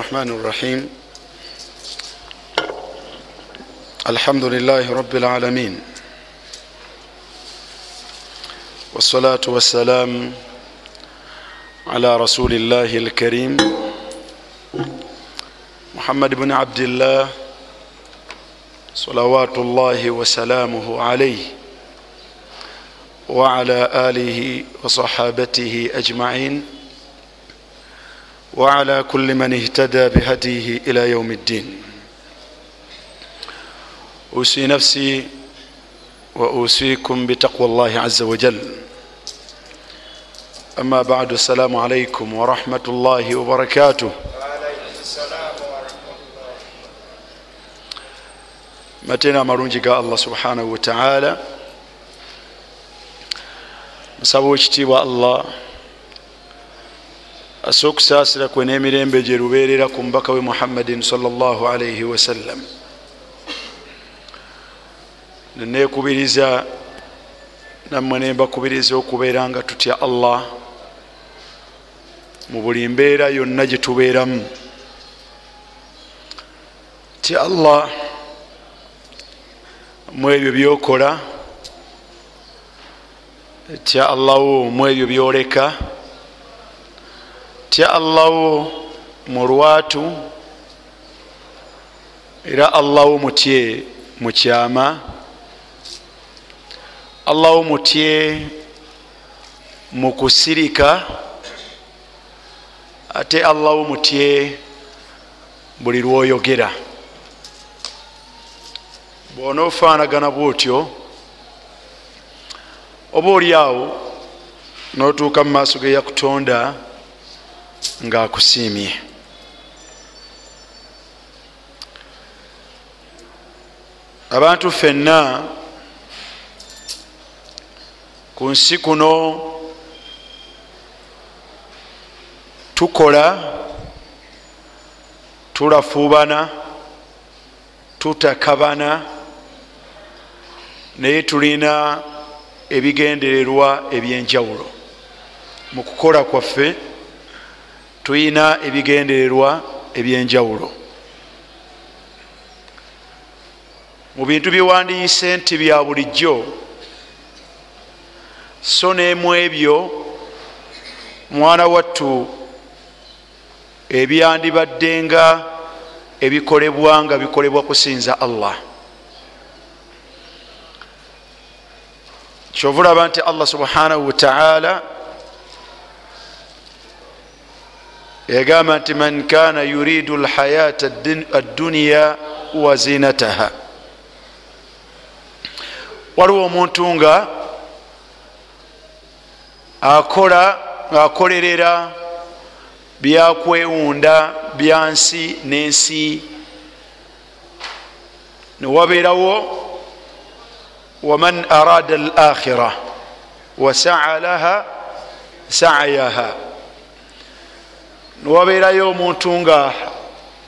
الرحمن الرحيم الحمد لله رب العالمين والصلاة والسلام على رسول الله الكريم محمد بن عبد الله صلوات الله وسلامه عليه وعلى آله وصحابته أجمعين وعلى كل من اهتدى بهديه إلى يوم الدين. أوسي نفسي وأوسيكم بتقوى الله عز وجل. أما بعد السلام عليكم ورحمة الله وبركاته. Mateena amalungi ga allah subhanahu wataala musaba ekitiibwa allah. Asa okusaasira kwe n'emirembe gye lubeerera ku mubaka we muhammadin salaalaihi wasallam neneekubiriza nammwe nembakubiriza okubeera nga tutya allah mu buli mbeera yonna gye tubeeramu. Tya allah mu ebyo byokola tya allahwo mu ebyo byoleka tya allahwo mu lwatu era allahwo mutye mu kyama allahwo mutye mu kusirika ate allahwo mutye buli lwoyogera. Bwona ofaanagana bwotyo oba oli awo notuuka mu maaso ge yakutonda ngaakusiimye abantu ffenna ku nsi kuno tukola tulafuubana tutakabana naye tulina ebigendererwa ebyenjawulo. Mu kukola kwaffe tulina ebigendererwa ebyenjawulo. Mu bintu byewandiise nti bya bulijjo so neemu ebyo mwana wattu ebyandibadde nga ebikolebwa nga bikolebwa kusinza allah. Kyova olaba nti allah subhanahu wataala yagamba nti man kana yuridu lhayata adduniya wa zinataha waliwo omuntu nga akola ngaakolerera byakwewunda byansi n'ensi. Newabeerawo waman arada al akhira wasaa laha saayaha newabeerayo omuntu nga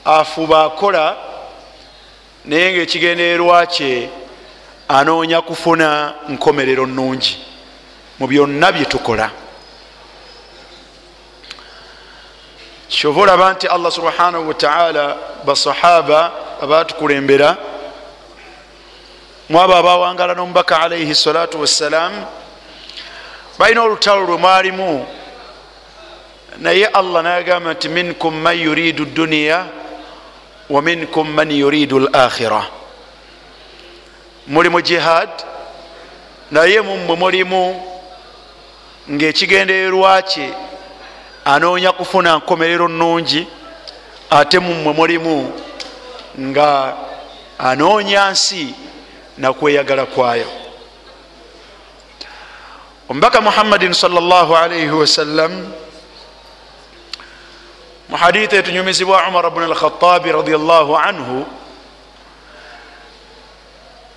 afuba akola naye nga ekigendererwa kye anoonya kufuna nkomerero nungi mu byonna bye tukola. Kyova olaba nti allah subhanahu wataala basahaba abatukulembera mwabo abawangala n'omubaka alaihi salatu wassalamu balina olutalo lwe mwalimu naye allah nayagamba nti minkum man yuridu duniya wa minkum man yuridu l akhira muli mu jihad naye mummwe mulimu ngaekigendererwa kye anoonya kufuna nkomerero nungi ate mummwe mulimu nga anoonya nsi nakweyagala kwayo. Omubaka muhammadin salaalaihi wasallam mu haditha etunyumizibwa umar bn alkhatabi radiallahu anhu.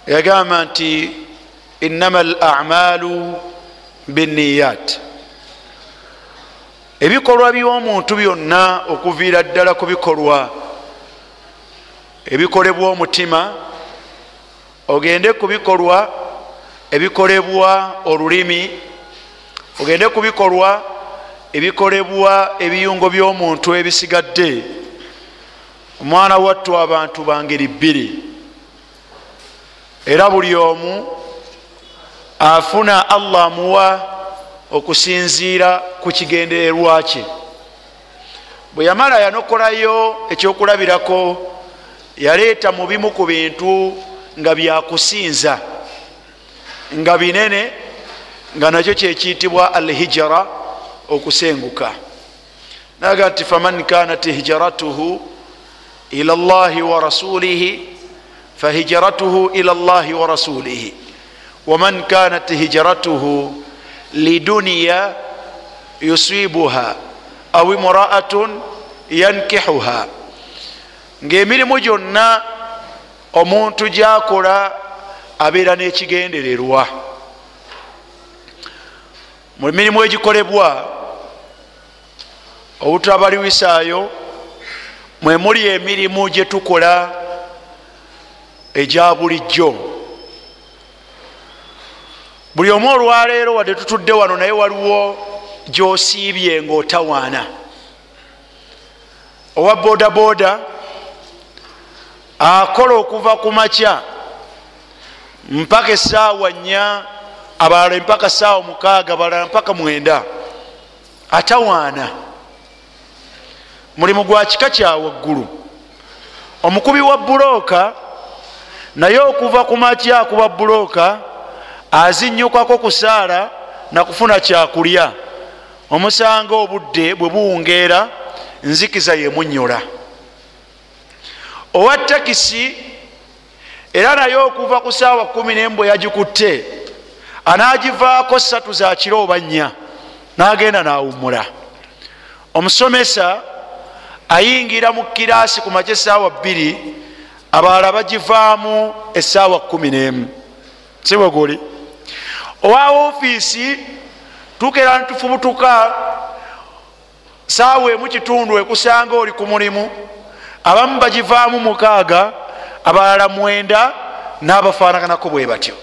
Yagamba nti innama al amalu binniyat ebikolwa by'omuntu byonna okuviira ddala ku bikolwa ebikolebwa omutima ogende ku bikolwa ebikolebwa olulimi ogende ku bikolwa ebikolebwa ebiyungo by'omuntu ebisigadde. Omwana wattu abantu bangeri bbiri. Era buli omu afuna allah amuwa okusinziira ku kigendererwa kye. Bwe yamala yanokolayo ekyokulabirako yaleeta mu bimu ku bintu nga byakusinza nga binene nga nakyo kyekiyitibwa al hijara okusenguka. Naga nti faman kanat hijratuhu ila llahi wa rasulihi fahijratuhu ila llahi wa rasulihi. Waman kanat hijratuhu liduniya yusibuha au imraatun yankihuha. Ngaemirimu gyonna omuntu gyakola abeera n'ekigendererwa. Mu mirimu egikolebwa obutabaliwisaayo mwe muli emirimu gye tukola egya bulijjo. Buli omu olwaleero wadde tutudde wano naye waliwo gyosiibye ngaotawaana owa bodaboda akola okuva ku makya mpaka esaawa nnya abalala mpaka saawa mukaaga abalala mpaka mwenda atawaana mulimu gwa kika kya waggulu. Omukubi wa bulooka naye okuva ku makya akuba bulooka azinyukako ku saala nakufuna kyakulya. Omusanga obudde bwe buwungeera nzikiza yemunyola owa takisi era naye okuva ku saawa kumi nembwe yagikutte anagivaako satu za kiro oba nnya nagenda nawumula omusomesa ayingira mu kiraasi ku makya esaawa bbiri abalala bagivaamu esaawa kumi nemu. Sibweguli owa ofiisi tukera nitufubutuka saawa emu kitundu ekusanga oli ku mulimu abamu bagivaamu mukaaga abalala mwenda n'abafaanaganako bwe batyo.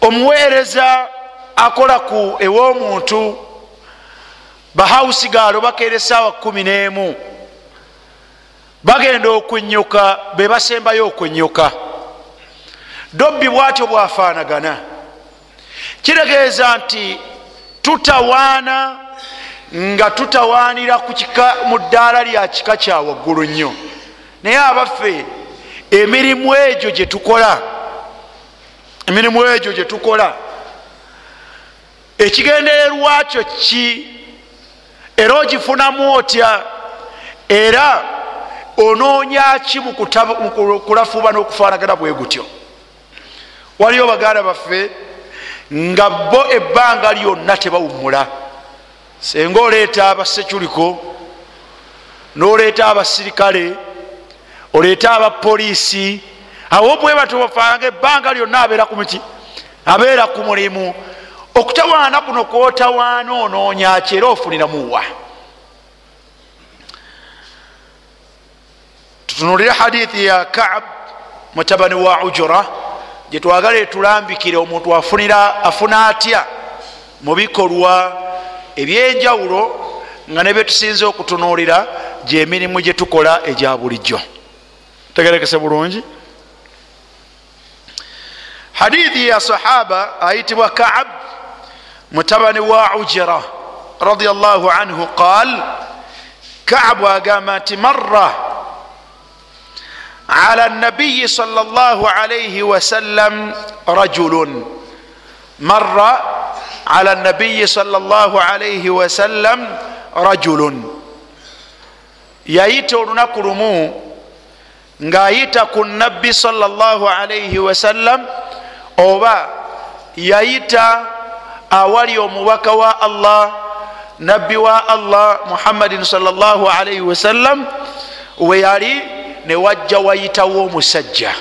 Omuweereza akola ku ew'omuntu bahausi gaalo bakeera esaawa kumi n'emu. Bagenda okwenyoka be basembayo okwenyoka dobbi bwatyo bwafaanagana. Kitegeeza nti tutawaana nga tutawaanira mu ddaala lya kika kya waggulu nnyo. Naye abaffe emirimu egyo gyetukola emirimu egyo gyetukola ekigendererwa kyo ki era ogifunamu otya era onoonya ki mu kulafuba n'okufaanagana bwe gutyo? Waliyo baganda baffe nga bo ebbanga lyonna tebawummula. Senga oleeta abaseculiko noleeta abasirikale oleeta abapoliisi awo bwe batofaanga ebbanga lyonna abeera ku miki abeera ku mulimu okutawaana kuno kwotawaana onoonya ki era ofuniramuwa tutunulire hadithi ya kaab mutabani wa ujura gyetwagala etulambikire omuntu afuna atya mu bikolwa ebyenjawulo nga ne byetusinze okutunuulira gyemirimu gyetukola egya bulijjo. Tegerekese bulungi? Hadithi ya sahaba ayitibwa kaab mutabani wa ujira radiallahu anhu qal kaabu agamba nti marra على النبي صلى الله عليه وسلم رجل مر على النبي صلى الله عليه وسلم رجل yayita olunaku lumu ng'ayita ku nabbi sallallahu alaihi wasallam oba yayita awali omubaka wa allah nabbi wa allah muhammadin sallallahu alaihi wasallam we yali newajja wayitawo omusajja.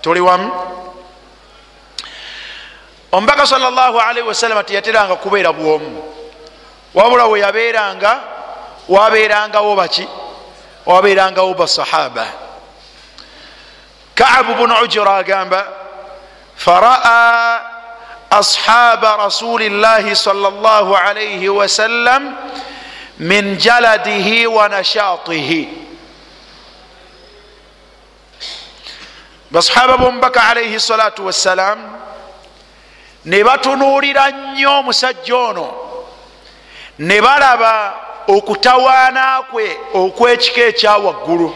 Tuli wamu? Omubaka salllahalaihi wasalama teyateranga kubeera bwomu. Wabula we yabeeranga wabeerangawo baki? Wabeerangawo basahaba kaabu bunu ujura agamba faraa rasuli llahi sal llah alaihi wasallam min jaladihi wa nashatihi basahaba bomubaka alaihi salatu wassalam ne batunuulira nnyo omusajja ono ne balaba okutawaana kwe okwekika ekyawaggulu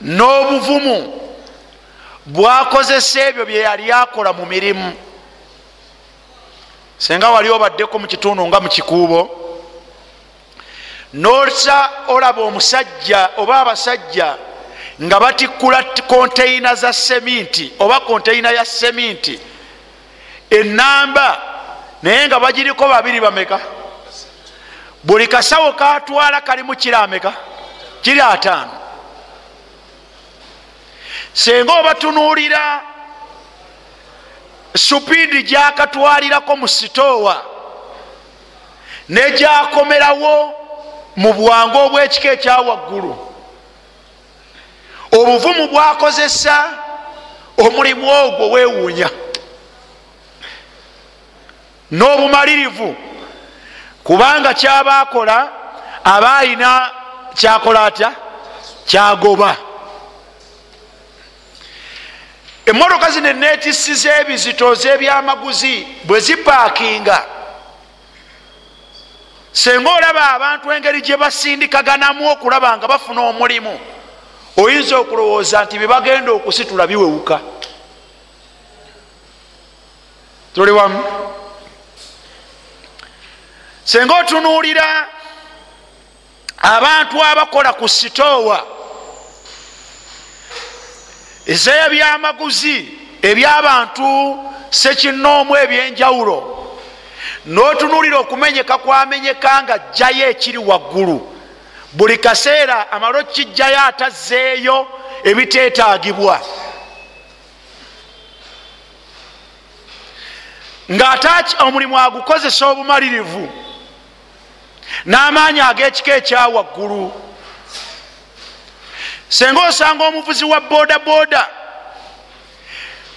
n'obuvumu bwakozesa ebyo bye yali akola mu mirimu. Senga wali obaddeko mu kitundu nga mu kikuubo. Nosa olaba omusajja oba abasajja nga batikkula konteina za seminti oba konteina ya seminti enamba naye nga bagiriko babiri bameka? Buli kasawo katwala kalimu kiri ameka kiri ataano senga obatunuulira. Supiidi gyakatwalirako mu sitoowa negyakomerawo mu bwangu obwekika ekyawaggulu obuvumu bwakozesa omulimu ogwo weewuunya n'obumalirivu kubanga kyaba akola aba ayina kyakola atya? Kyagoba emotoka zino enetisi z'ebizito z'ebyamaguzi bwe zipaakinga. Senga olaba abantu engeri gye basindikaganamu okulaba nga bafuna omulimu oyinza okulowooza nti bebagenda okusitula biwewuka. Tuli wamu. Senga otunuulira abantu abakola ku sitoowa ez'ebyamaguzi eby'abantu sekinoomu ebyenjawulo. N'otunuulira okumenyeka kwamenyeka nga jjayo ekiri waggulu. Buli kaseera amalo kijjayo atazzeeyo ebiteetaagibwa. Ng'ate omulimu agukozesa obumalirivu n'amaanyi ag'ekika ekyawaggulu senga osanga omuvuzi wa booda booda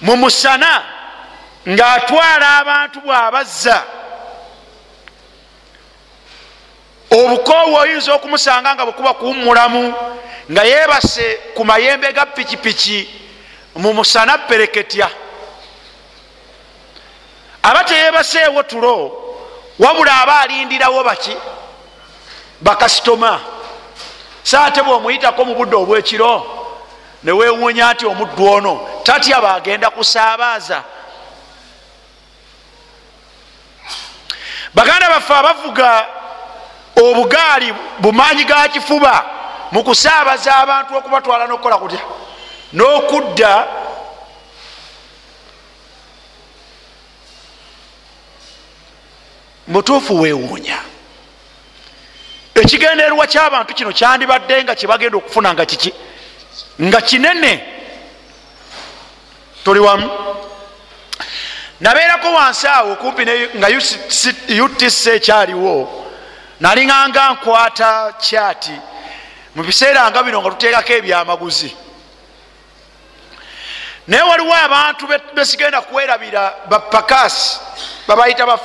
mu musana ng'atwala abantu bw'abazza. Obukoowu oyinza okumusanga nga bwekuba kuwummulamu nga yeebase ku mayembe ga pikipiki mu musana pereketya. Aba teyeebaseewo tulo wabula aba alindirawo baki? Bakasitoma saate bwomuyitako mu budde obwekiro newewuunya nti omuddu ono? Tatya bagenda kusaabaaza baganda baffe abavuga obugaali bumaanyi ga kifuba mu kusaabaza abantu okubatwala nokukola kutya? N'okudda mutuufu weewuunya ekigendererwa kyabantu kino kyandibadde nga kyebagenda okufuna nga kiki? Nga kinene. Tuli wamu? Nabeerako wansi awo kumpi nga utc ekyaliwo nalinganga nkwata kyati mu biseera nga bino nga tuteekako ebyamaguzi. Naye waliwo abantu besigenda kwerabira bapakasi babayita ba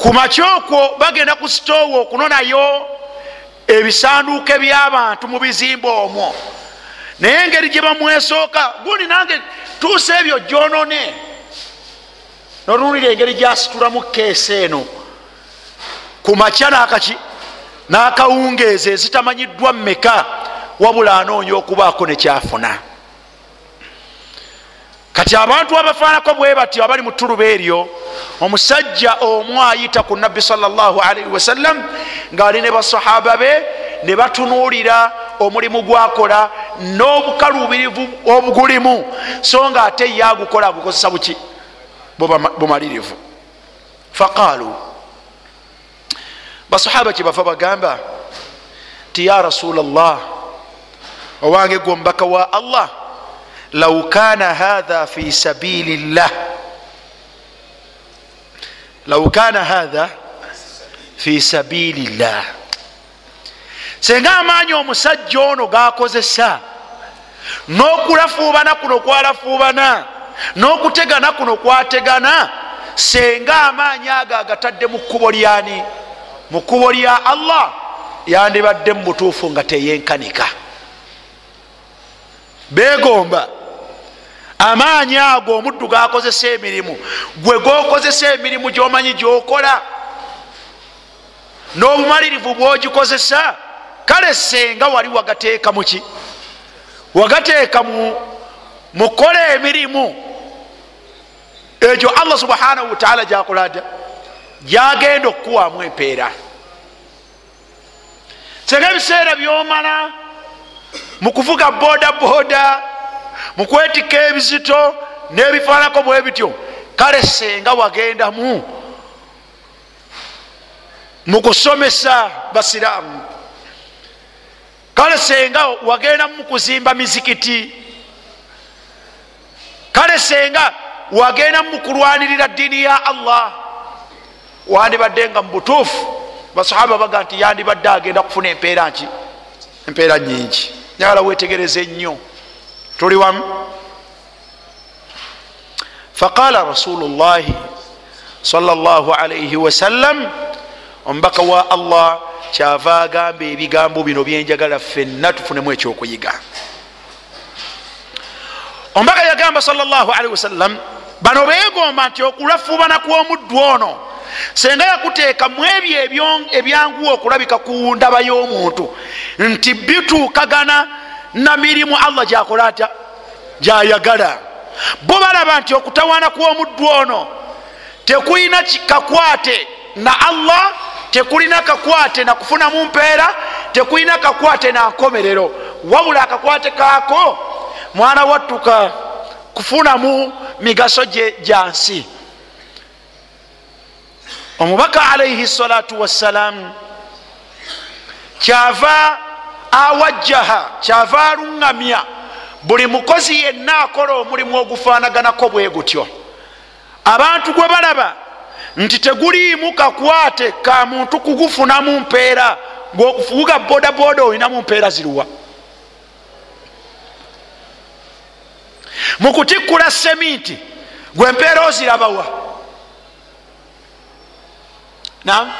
ku makyokwo bagenda ku sitoowa okunonayo ebisanduuko ebyabantu mu bizimba omwo. Naye engeri gye bamwesooka gundi nange tuusa ebyo gyonone. Nolunulira engeri gyasitulamu keesi eno. Ku makya nakaki n'akawungeezi ezitamanyiddwa mmeka wabula anoonya okubaako nekyafuna kati abantu abafaanako bwe batyo abali mu ttuluba eryo omusajja omu ayita ku nabbi salaalii wasallam ng'ali ne basahaba be ne batunuulira omulimu gwakola n'obukaluubirivu obugulimu. So nga ate ye agukola agukozesa buki? Bumalirivu faqaalu basahaba kyebava bagamba ti ya rasula llah owange gwe omubaka wa allah law kana hatha fi sabili llah law kana hatha fi sabili llah senga amaanyi omusajja ono gakozesa n'okulafuubana kuno kwalafuubana n'okutegana kuno kwategana senga amaanyi ago agatadde mu kkubo lyani mu kkubo lya allah. Yandibadde mu butuufu nga teyenkanika. Begomba amaanyi ago omuddu gakozesa emirimu. Gwe gokozesa emirimu gyomanyi gyokola. N'obumalirivu bwogikozesa kale senga wali wagateeka muki wagateeka mu kukola emirimu. Egyo allah subhanahu wataala gyakolada gyagenda okukuwamu empeera. Senga ebiseera byomala mu kuvuga boda boda mu kwetika ebizito n'ebifaanako bwe bityo kale senga wagendamu mu kusomesa basiraamu. Kale senga wagendamu mu kuzimba mizikiti. Kale senga wagendamu mu kulwanirira ddiini ya allah. Wandibadde nga mu butuufu basahaba baga nti yandibadde agenda kufuna empeera nki empeera nyingi nyagala wetegereze nnyo tuli wamu faqala rasulu llahi salllah alaihi wasallam omubaka wa allah kyava agamba ebigambo bino byenjagala ffenna tufunemu ekyokuyiga. Omubaka yagamba salllahalihi wasallam bano begomba nti okulafuubana kw'omuddu ono senga yakuteekamu ebyo ebyanguwa okulabika ku ndaba y'omuntu nti bituukagana na mirimu allah gyakola atya? Gyayagala. Bo balaba nti okutawaana kw'omuddu ono tekulina kakwate na allah tekulina kakwate nakufunamu mpeera tekulina kakwate nankomerero wabula akakwate kaako mwana wattuka kufunamu migaso gyansi omubaka alaihi salatu wassalamu kyava awajjaha kyava aluŋŋamya. Buli mukozi yenna akola omulimu ogufaanaganako bwe gutyo. Abantu gwe balaba nti teguliimu kakwate ka muntu kugufunamu mpeera ngaokufuga bodaboda olinamu mpeera ziruwa. Mukutikkula seminti gwe mpeera ozirabawa. Nam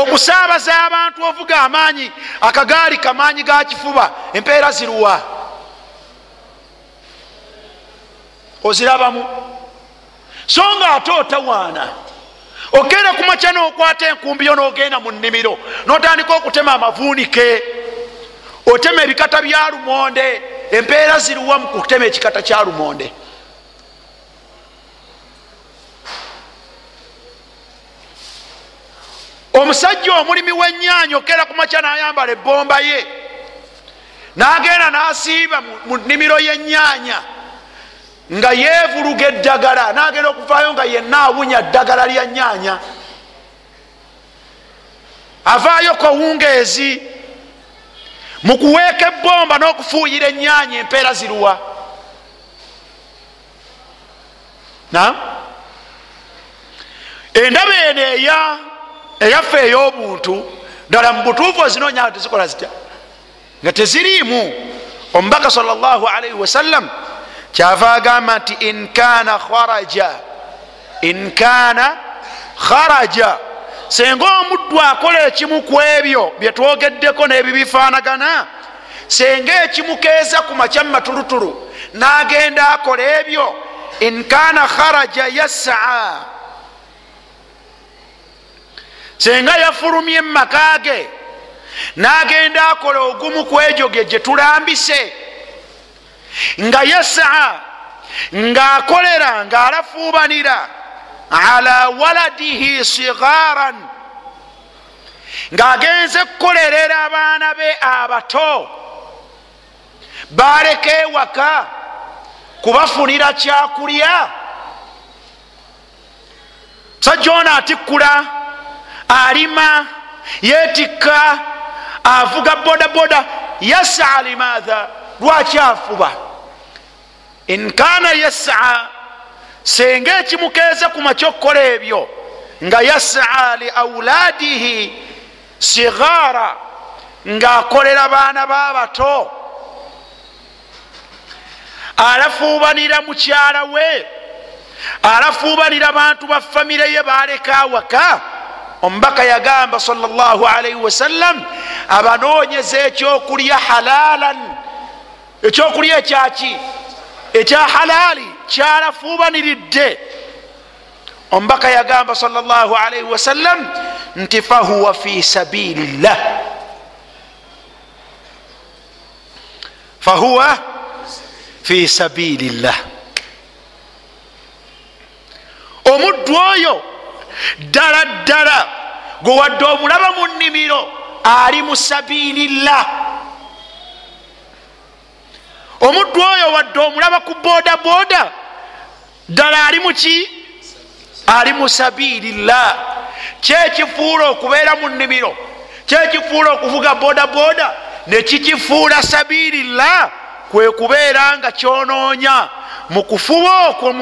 okusaabaza abantu ovuga amaanyi akagaali kamaanyi ga kifuba empeera ziruwa. Ozirabamu. So nga ate otawaana ogenda kumakya nokwata enkumbiyo nogenda mu nnimiro notandika okutema amavuunike. Otema ebikata bya lumonde empeera ziruwa mu kutema ekikata kya lumonde omusajja omulimi w'ennyaanya okera kumakya nayambala ebbomba ye nagenda nasiiba mu nnimiro y'ennyaanya nga yevuluga eddagala nagenda okuvaayo nga yenna awunya ddagala lya nnyaanya avaayo kowungeezi mu kuweeka ebbomba n'okufuuyira ennyaanya empeera ziruwa. Na endaba eno eya eyaffe ey'obuntu ddala mu butuufu ozinoonya nga tezikola zitya. Nga teziriimu omubaka salllahalihi wasallam kyava agamba nti inkana kharaja inkana kharaja. Senga omuddu akola ekimu ku ebyo byetwogeddeko n'ebibifaanagana senga ekimukeeza ku makya mumatulutulu n'agenda akola ebyo. Inkana kharaja yasaa senga yafulumye mumaka ge n'agenda akola ogumu ku egyo ge gye tulambise. Nga yasaa ng'akolera ng'alafuubanira ala waladihi sigaran. Ng'agenze kukolerera abaana be abato. Baleka ewaka kubafunira kyakulya. Sajja ono atikkula alima yetikka avuga bodaboda. Yasaa limaatha lwaki afuba? Inkana yasaa senga ekimukeeza ku makyokukola ebyo nga yasaa li auladihi sigara ng'akolera baana babato alafuubanira mukyala we alafuubanira bantu ba famire ye baleka awaka omubaka yagamba salaalaihi wasallam abanoonyeza ekyokulya halalan. Ekyokulya ekyaki ekya halaali kyalafuubaniridde. Omubaka yagamba salaalaihi wasallam nti fahuwa fi sabilillah. Fahuwa fi sabilillah. Omuddu oyo ddala ddala gwe wadde omulaba mu nnimiro ali mu sabilillah omuddu oyo wadde omulaba ku boda boda ddala ali muki ali mu sabilillah kyekifuula okubeera mu nnimiro kyekifuula okuvuga boda boda nekikifuula sabilillah kwe kubeera nga kyonoonya. Mukufuba okwo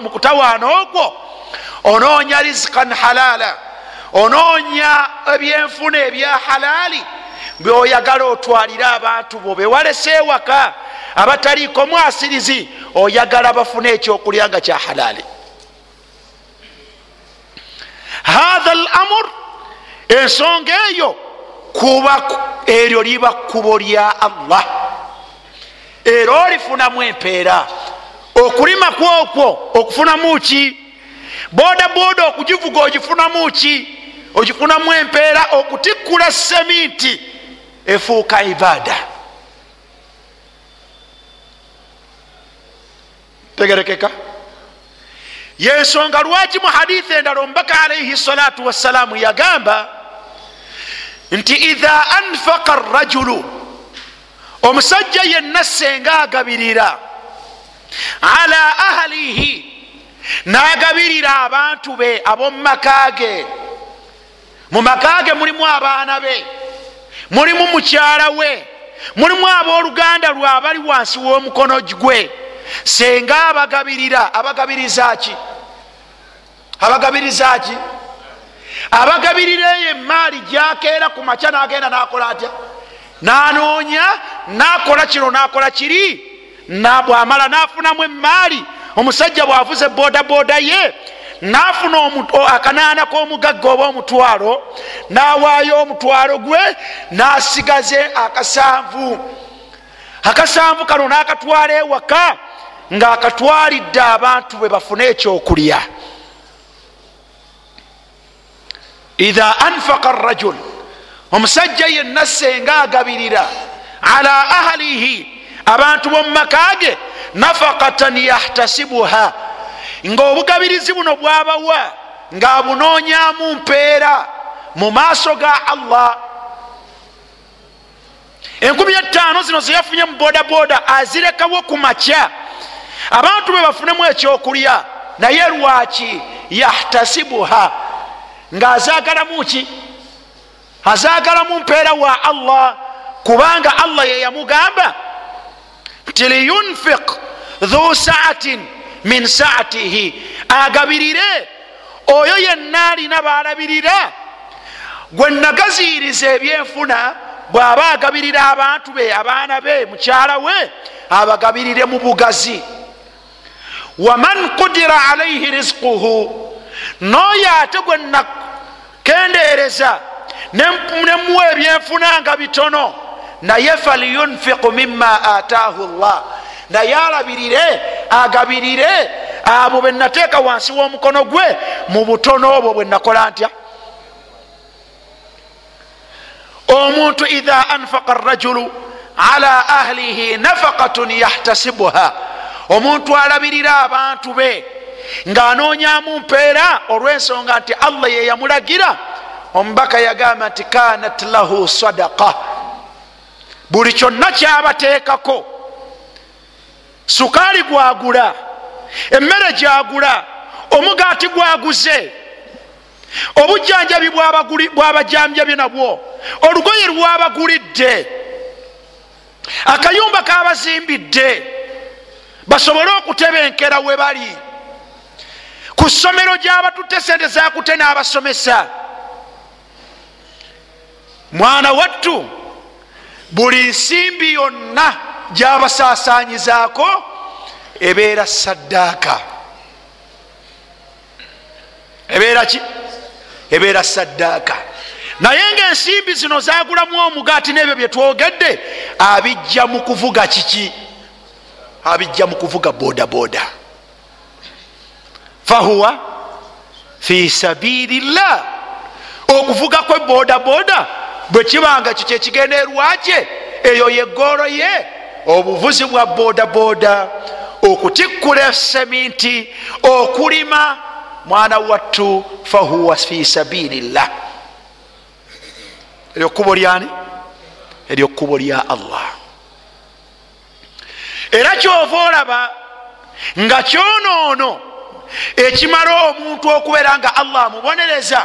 mukutawaana okwo onoonya rizikan halala onoonya ebyenfuna ebya halaali byoyagala otwalire abantu bo bewalese ewaka. Abataliiko mwasirizi oyagala bafune ekyokulya nga kya halaali. Hatha l amur ensonga eyo kuba eryo liba kkubo lya allah. Era olifunamu empeera okulima kwokwo okufunamu ki boda boda okugivuga ogifunamu ki? Ogifunamu empeera okutikkula seminti efuuka ibaada. Tegerekeka. Yensonga lwaki mu hadithi endala omubaka alaihi salatu wassalaamu yagamba nti idha anfaqa rajulu omusajja yenna senga agabirira ala ahalihi n'agabirira abantu be ab'omumaka ge. Mu maka ge mulimu abaana be mulimu mukyala we mulimu abooluganda lwe abali wansi w'omukono gwe. Senga abagabirira abagabiriza ki? Abagabiriza ki? Abagabirira eyo emaali gyakeera ku makya n'agenda n'akola atya? Nanoonya nakola kino nakola kiri bwamala nafunamu emaali omusajja bwavuze bodaboda ye nafuna akanaana k'omugagga oba omutwalo nawaayo omutwalo gwe nasigaze akasanvu. Akasanvu kano nakatwala ewaka ngaakatwalidde abantu bwe bafune ekyokulya. Idha anfaqa rajul omusajja yenna senga agabirira ala ahalihi abantu bomumaka ge nafakatan yahtasibuha. Nga obugabirizi buno bwabawa ngaabunoonyamu mpeera mu maaso ga allah. Enkumi etaano zino zeyafunye mu bodaboda azirekawo ku makya. Abantu be bafunemu ekyokulya naye lwaki yahtasibuha? Ngaazagalamu ki? Azagalamu mpeera wa allah kubanga allah yeyamugamba nti liyunfiq dhu saatin min saatihi agabirire oyo yenna alina balabirira gwe nagaziyiriza ebyenfuna bw'aba agabirira abantu be abaana be mukyala we abagabirire mu bugazi waman kudira alaihi rizquhu n'oyo ate gwe nakendeereza nemuwa ebyenfuna nga bitono naye faliyunfiqu mima ataahu llah naye alabirire agabirire abo benateeka wansi w'omukono gwe mu butono obwo bwe nakola ntya? Omuntu idha anfaqa rajulu ala ahlihi nafaqatun yahtasibuha. Omuntu alabirira abantu be ng'anoonyamu mpeera olw'ensonga nti allah yeyamulagira omubaka yagamba nti kanat lahu sadaqa buli kyonna kyabateekako. Sukaali gwagula emmere gyagula omugaati gwaguze obujjanjabi bwabajambyabi nabwo olugoye lwabagulidde akayumba kabazimbidde basobole okutebenkera we bali. Ku ssomero gyabatutte sente zakute n'abasomesa mwana wattu buli nsimbi yonna gyabasaasanyizaako ebeera saddaaka ebeera ki? Ebeera saddaaka naye ngaensimbi zino zagulamu omugaati n'ebyo byetwogedde abijja mu kuvuga kiki? Abijja mu kuvuga bodaboda. Fahuwa fi sabirillah okuvuga kwe bodaboda bwe kibanga kyo kyekigenderwa kye eyo yegooro ye. Obuvuzi bwa bodaboda okutikkula seminti okulima. Mwana wattu fahuwa fi sabirillah eryo kkubo lyani eryo kkubo lya allah. Era kyova olaba nga kyonoono ekimala omuntu okubeera nga allah amubonereza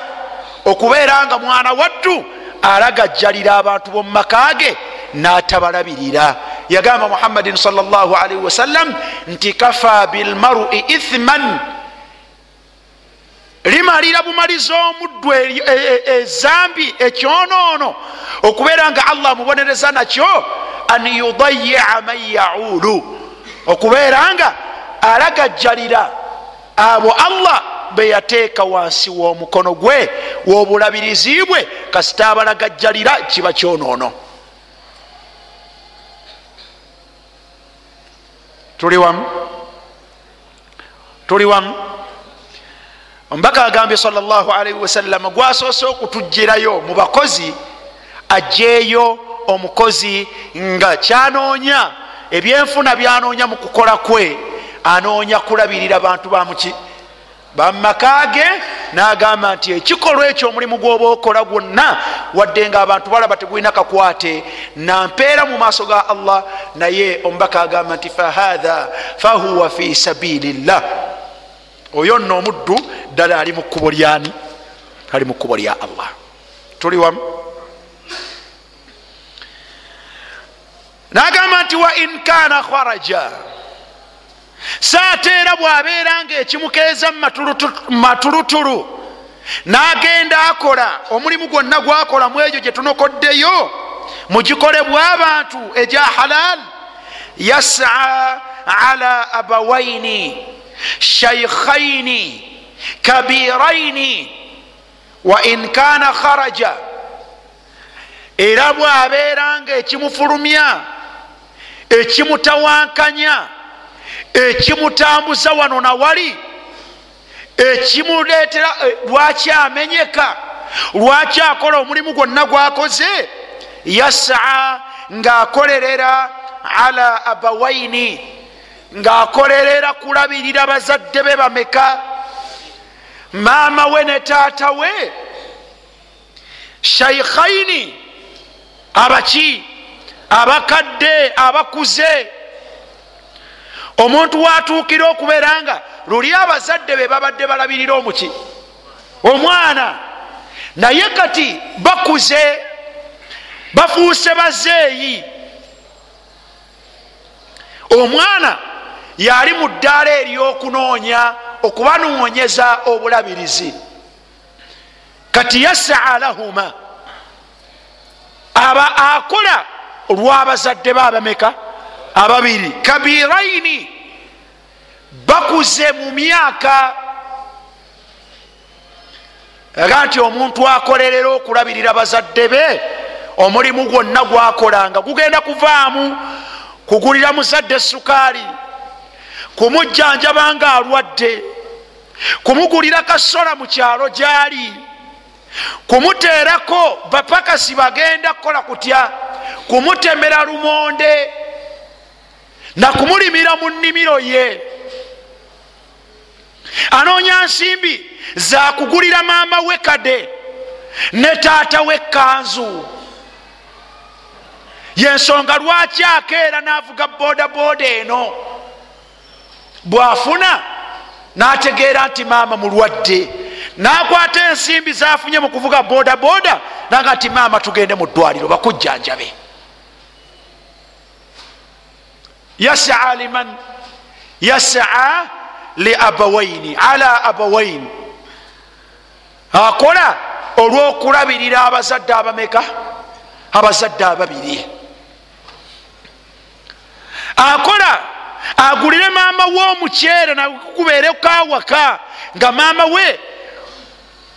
okubeera nga mwana wattu alagajjalira abantu bomumakage n'atabalabirira. Yagamba muhammadin salllahalaihi wasallam nti kafa bilmarui ithman. Limalira bumaliza omuddu ezambi e, e, ekyonoono okubeera nga allah amubonereza nakyo an yudayica man yaulu. Okubeera nga alagajjalira abo allah beyateeka wansi w'omukono gwe w'obulabirizi bwe kasita abalagajjalira kiba kyonoono. Tuli wamu? Tuli wamu? Omubaka agambye salllahalaihi wasallama gwasoose okutugirayo mu bakozi ajjeeyo omukozi nga kyanoonya ebyenfuna byanoonya mu kukola kwe anoonya kulabirira bantu bamuki bamumakage nagamba nti ekikolwa ekyo omulimu gwoba okola gwonna wadde nga abantu balaba tegulina kakwate. Nampeera mu maaso ga allah naye omubaka agamba nti fahatha fahuwa fi sabilillah. Oyo nno omuddu ddala ali mu kkubo lyani ali mu kkubo lya allah. Tuli wamu? Nagamba nti wa in kana kharaja saateera bwabeera nga ekimukeeza mumatulutulu nagenda akola omulimu gwonna gwakola mu egyo gyetunokoddeyo mugikolebwa abantu egya halal yasa ala abawaini shaykhaini kabiraini wa in kana kharaja. Era bwabeera nga ekimufulumya ekimutawankanya ekimutambuza wano nawali ekimuleetera lwaki amenyeka lwaki akola omulimu gwonna gwakoze? Yasaa ngaakolerera ala abawaini ngaakolerera kulabirira bazadde be bameka. Maama we ne taata we shaikhaini abaki abakadde abakuze omuntu watuukira okubeera nga luli abazadde be babadde balabirira omuki? Omwana. Naye kati bakuze bafuuse bazeeyi omwana yali mu ddaala ery'okunoonya okubanoonyeza obulabirizi. Kati yasaa lahuma. Aba akola olw'abazadde baabameka ababiri. Kabiraini bakuze mu myaka aga nti omuntu akolerera okulabirira bazadde be omulimu gwonna gwakolanga. Gugenda kuvaamu kugulira muzadde sukaali kumujjanjaba nga alwadde kumugulira kasola mu kyalo gyali kumuteerako bapakasi bagenda kukola kutya kumutemera lumonde nakumulimira mu nnimiro ye. Anoonya nsimbi zakugulira maama we kade ne taata we kanzu. Yensonga lwaki akeera navuga bodaboda eno? Bwafuna nategeera nti maama mulwadde. Nakwata ensimbi zafunye mu kuvuga bodaboda naga nti maama tugende mu ddwaliro bakujjanjabe yasaa liman yasaa liabawaini ala abawaini akola olwokulabirira abazadde abameka abazadde ababiri akola agulire maama we omukyere nakubeereko awaka nga maama we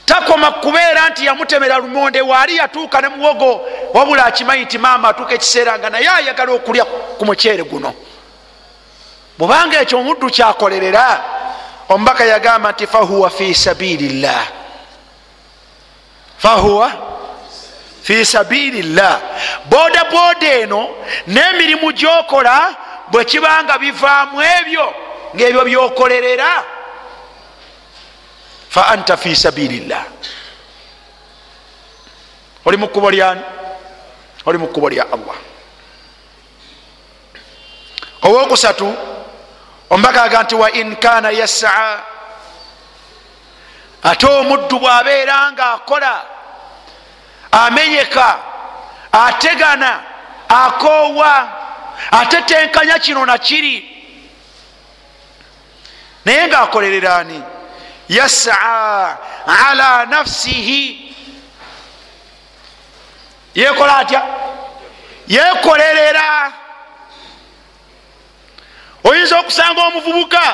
takoma kubeera nti yamutemera lumonde waali yatuuka ne muwogo wabula akimanyi nti maama atuuka ekiseera nga naye ayagala okulya ku muceere guno. Bwubanga ekyo omuddu kyakolerera omubaka yagamba nti fahuwa fi sabirillah fahuwa fi sabirillah boda boda eno n'emirimu gyokola bwe kibanga bivaamu ebyo ngaebyo byokolerera. Fa anta fi sabirillah oli mukubo lyani oli mukubo lya allah. Owokusatu omubaka aga nti wa in kana yasaa ate omuddu bwabeera nga akola amenyeka ategana akoowa atetenkanya kino nakiri naye ngaakolererani yasaa ala nafsihi yekola atya? Yekolerera oyinza okusanga omuvubuka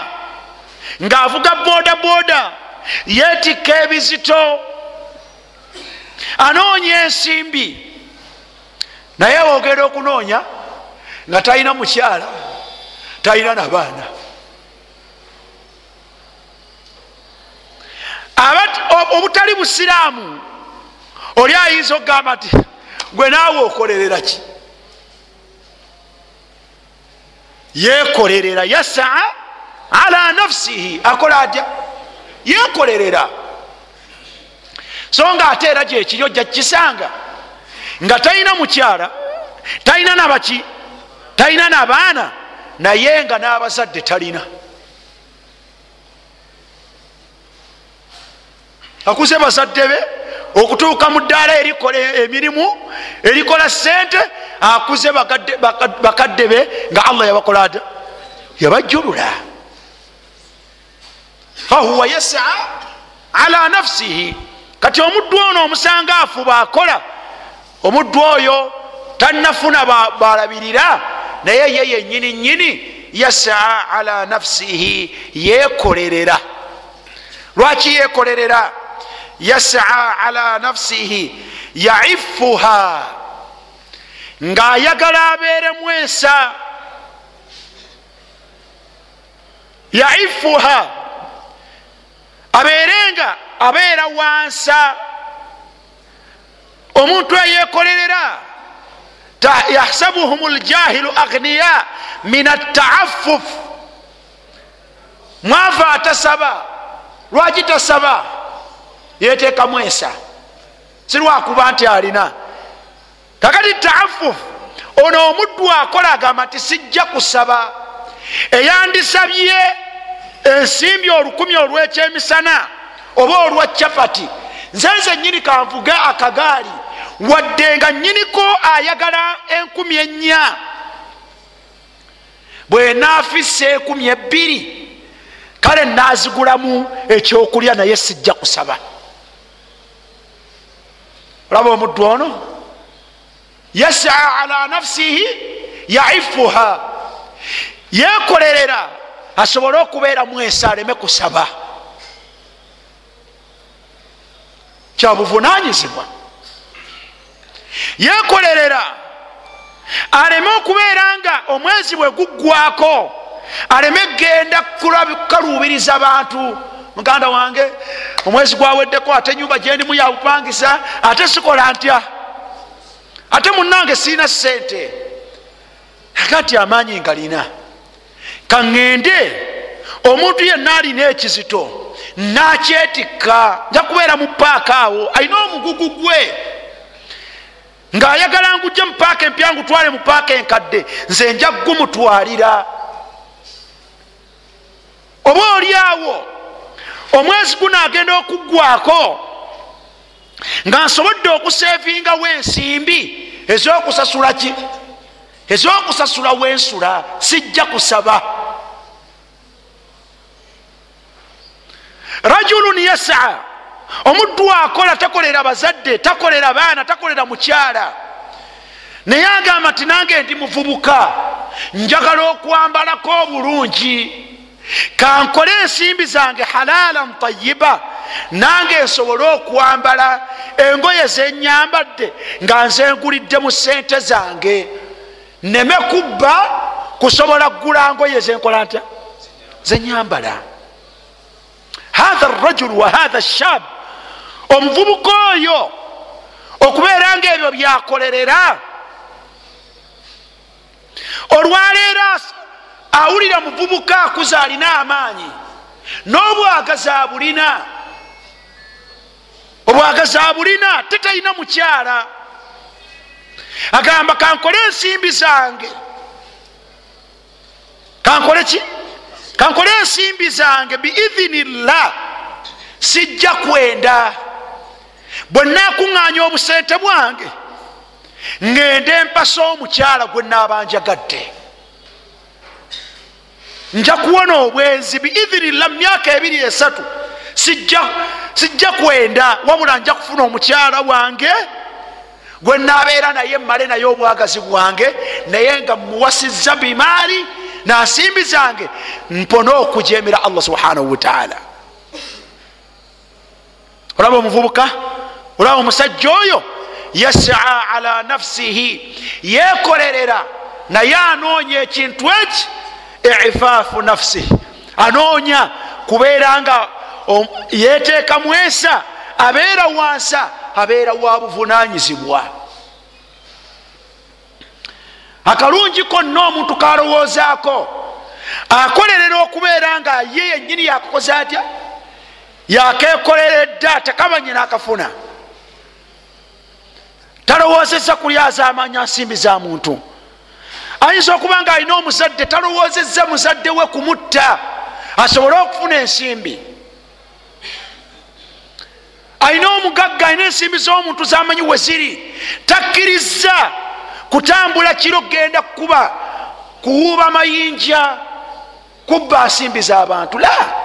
ngaavuga boda boda yetikka ebizito anoonya ensimbi. Naye wogenda okunoonya nga talina mukyala talina nabaana obutali busiraamu oli ayinza okugamba nti gwe naawe okolerera ki? Yekolerera yasaa ala nafsihi. Akola atya? Yekolerera so nga ate era gyekiri ojja kukisanga nga talina mukyala talina nabaki talina nabaana naye nga n'abazadde talina. Akuze bazadde be okutuuka mu ddaala erikola emirimu erikola sente akuze bakadde be nga allah yabakola ata yabajjulula fahuwa yasaa ala nafsihi. Kati omuddu ono omusanga afuba akola omuddu oyo tannafuna balabirira naye ye yenyini nyini yasaa ala nafsihi yekolerera lwaki yekolerera yasaa ala nafsihi yaifuha ngaayagala abeeremu ensa yaifuha abeerenga abeera wansa. Omuntu eyekolerera yahsabuhum ljahilu agniya min ataafuf mwava atasaba lwaki tasaba yeteekamu ensa. Sirwakuba nti alina. Kakati taafuf ono omuddu akola agamba nti sijja kusaba. Eyandisabye ensimbi olukumi olwekyemisana oba olwa capati. Nze nze nyini kanvuga akagaali. Wadde nga nyiniko ayagala enkumi ennya. Bwenaafisa ekumi ebbiri kale nazigulamu ekyokulya naye sijja kusaba olaba omuddu ono yasaa ala nafsihi yaifuha. Yekolerera asobole okubeeramu ensi aleme kusaba. Kyabuvunanyizibwa yekolerera aleme okubeera nga omwezi bwe guggwako aleme genda kukaluubiriza bantu muganda wange omwezi gwaweddeko ate nyumba gyendimu yabupangisa ate sikola ntya? Ate munange sirina sente agati amaanyi ngalina kaŋŋende omuntu yenna alina ekizito nakyetikka nja kubeera mu paaka awo alina omugugu gwe. Ng'ayagala ngujje mu paaka empya ngutwale mu paaka enkadde nze nja gumutwalira. Oba oli omwezi gunaagenda okuggwako nga nsobodde okuseevingawo ensimbi ez'okusasula ki? Ez'okusasula wensula sijja kusaba. Rajulun yasaa omuddu akola takolera bazadde takolera baana takolera mukyala. Naye agamba nti nange ndi muvubuka njagala okwambalako obulungi kankole ensimbi zange halalan tayiba nange nsobole okwambala engoye zenyambadde nga nzengulidde mu sente zange. Neme kubba kusobola kugula ngoye zenkola ntya zenyambala. Hatha rajulu wa hatha shab omuvubuka oyo okubeera nga ebyo byakolerera. Olwaleero awulira muvubuka akuza alina amaanyi n'obwagazi abulina obwagazi abulina tetalina mukyala. Agamba kankole ensimbi zange. Kankole ki? Kankole ensimbi zange biidhinillah. Sijja kwenda. Bwenakuŋŋanya obusente bwange ŋŋende mpasa omukyala gwe naabanjagadde nja kuwona obwenzi biidhinillah myaka ebiri esatu sijja kwenda wabula nja kufuna omukyala wange gwe nabeera naye mmale naye obwagazi bwange naye nga muwasizza bimaari nansimbi zange mpone okujemera allah subhanahu wataala olaba omuvubuka? Olaba omusajja oyo? Yasaa ala nafsihi yekolerera naye anoonya ekintu eki ifaafu nafsihi anoonya kubeera nga yeteeka mwesa abeera wansa abeera wa buvunanyizibwa akalungi konna omuntu kalowoozaako akolerera okubeera nga ye yenyini yakukoza atya? Yakekoleredda tekamanye nakafuna. Talowoozeza kulyaza amanya nsimbi za muntu ayinza okuba nga alina omuzadde talowoozeza muzadde we kumutta. Asobole okufuna ensimbi. Alina omugagga alina ensimbi z'omuntu zamanyi we ziri. Takkiriza kutambula kiro genda kukuba kuwuuba mayinja kubba nsimbi z'abantu. La!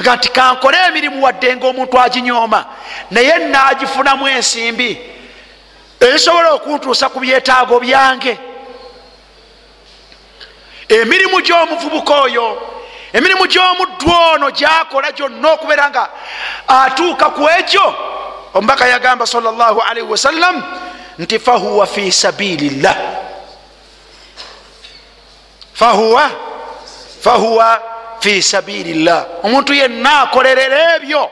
Aga nti kankole emirimu wadde nga omuntu aginyooma naye naagifunamu ensimbi. Ezisobola okuntuusa ku byetaago byange emirimu gy'omuvubuka oyo emirimu gy'omuddu ono gyakola gyonna okubeera nga atuuka ku ekyo omubaka yagamba salllah alaihi wasallam nti fahuwa fi sabilillah. Fahuwa fahuwa fi sabilillah. Omuntu yenna akolerera ebyo.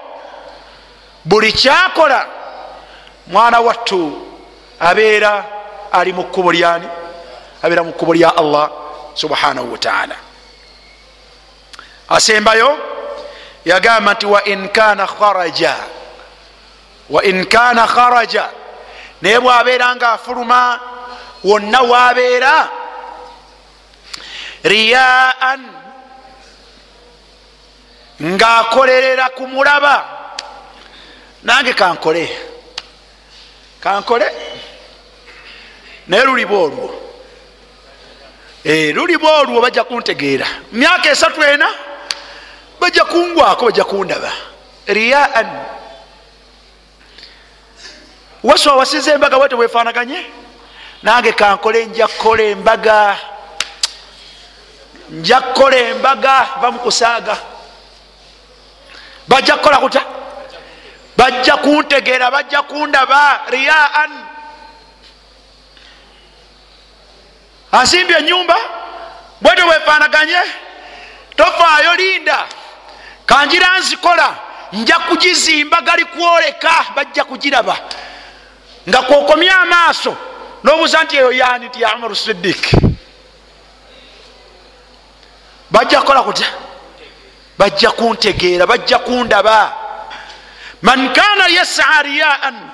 Buli kyakola mwana wattu abeera ali mu kkubo lyani? Abeera mu kkubo lya allah subhanahu wataala asembayo yagamba nti wain kana kharaja wain kana kharaja. Naye bwabeera nga afuluma wonna wabeera riyaan ngaakolerera ku mulaba. Nange kankole kankole? Naye luliba olwo luliba olwo bajja kuntegeera. Myaka esatu ena bajja kungwako bajja kundaba. Riyaan waswa wasiza embaga bwete bwefanaganye nange kankole nja kukola embaga. Nja kukola embaga bamukusaaga bajja kukola kuta? Bajja kuntegeera bajja kundaba. Riyaan ansimbye enyumba bwete bwefanaganye tofaayo linda. Kanjira nzikola nja kugizimba gali kwoleka bajja kugiraba. Nga kwokomya amaaso nobuuza nti eyo yani ti ya umaru sidik bajja kukola kutya? Bajja kuntegeera bajja kundaba. Man kana yasaa riyaan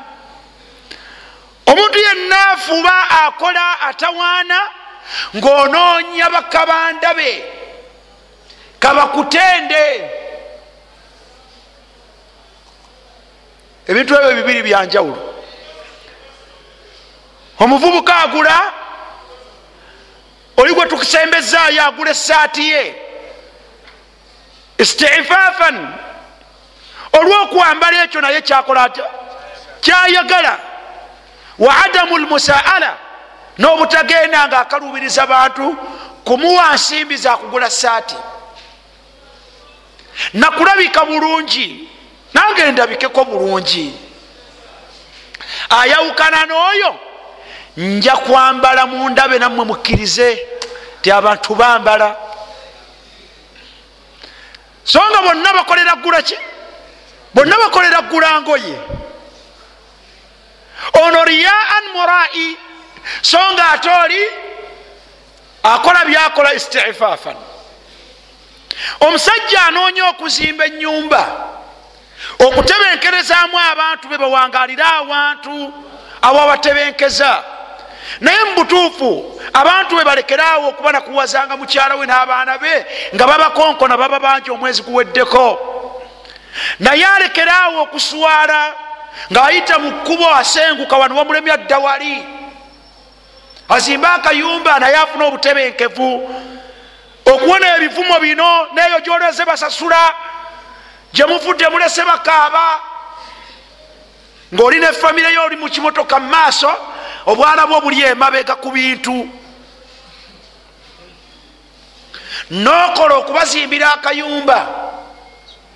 omuntu yenna afuba akola atawaana ng'onoonya bakabanda be kabakutende. Ebintu ebyo bibiri byanjawulo omuvubuka agula oli gwe tukusembezaayo agula esaati ye. Istifafan olwokwambala ekyo naye kyakola atya? Kyayagala. Wa adamu lmusaala n'obutagenda nga akalubiriza bantu kumuwa nsimbi zakugula saati nakulabika bulungi nange ndabikeko bulungi. Ayawukana n'oyo nja kwambala mundabe nammwe mukkirize ti abantu bambala. So nga bonna bakolera ggula ki? Bonna bakolera ggula ngoye. Ono riyaan murai so nga ate oli akola byakola istifaafan. Omusajja anoonya okuzimba enyumba okutebenkerezaamu abantu be bawangalire awantu awabatebenkeza naye mubutuufu abantu be balekeraawo okuba nakuwazanga mukyala we n'abaana be nga babakonkona baba bangi omwezi guweddeko. Naye alekeraawo okuswala ng'ayita mu kkubo asenguka wano wamulemya dda wali azimbe akayumba naye afuna obutebenkevu okuwona ebivumo bino neeyo gyoleze basasula gyemuvudde mulese bakaaba ng'olina efamire yo oli mu kimotoka mu maaso obwana bwo buli emabega ku bintu. Nokola okubazimbira akayumba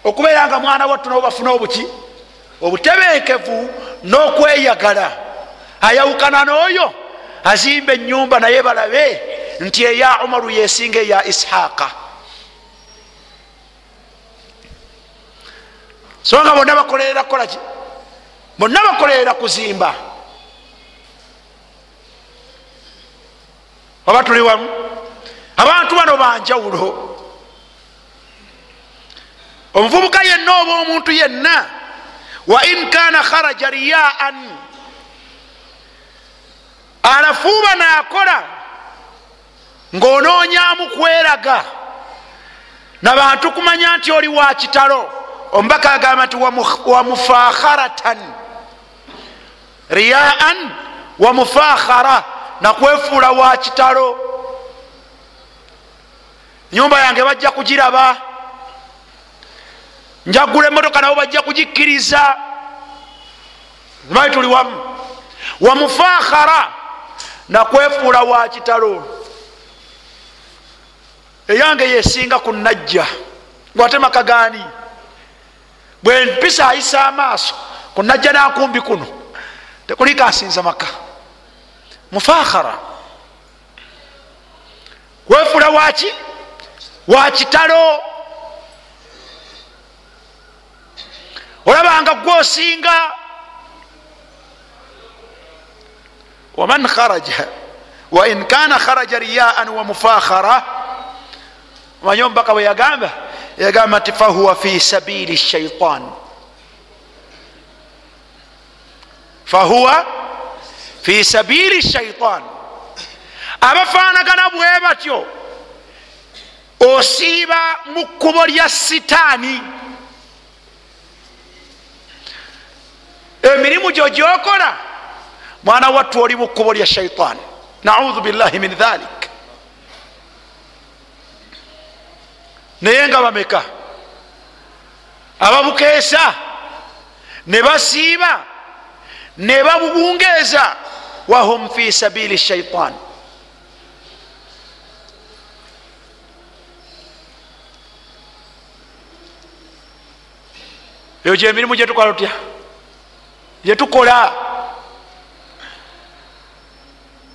okubeera nga mwana wattu nabo bafuna obuki. Obutebenkevu n'okweyagala. Ayawukana n'oyo azimba enyumba naye balabe nti eya umaru yesinga eya ishaqa. So nga bonna bakolerera kukolaki bonna bakolerera kuzimba. Oba tuli wamu? Abantu bano banjawulo omuvubuka yenna oba omuntu yenna wa in kana kharaja riyaan alafuuba naakola ng'onoonyamu kweraga. Nabantu kumanya nti oli wa kitalo. Omubaka agamba nti wamufakharatan riyaan wamufakhara nakwefuula wa kitalo. Nyumba yange bajja kugiraba. Njagula emotoka nabo bajja kugikkiriza. Mali tuli wamu. Wamufakhara nakwefuula wa kitalo. Eyange yesinga ku najja gwate makagaani bwe mpisa ayisa amaaso ku najja nakumbi kuno tekuli kansinza maka. Mufakhara kwefuula waki wa kitalo. Olabanga gwosinga waman kharaja wain kana kharaja riyaan wa mufakhara omanyi omubaka bwe yagamba yagamba nti fahuwa fi sabili shaitan fahuwa fi sabili shaitan abafanagana bwe batyo osiiba mu kkubo lya sitaani emirimu gyo gyokola mwana wattu oli mu kkubo lya shaitan naudhu billahi min dhalik. Naye nga bameka ababukeesa ne basiiba ne babubungeeza wahum fi sabili shaitan. Eyo gyemirimu gyetukola tutya gyetukola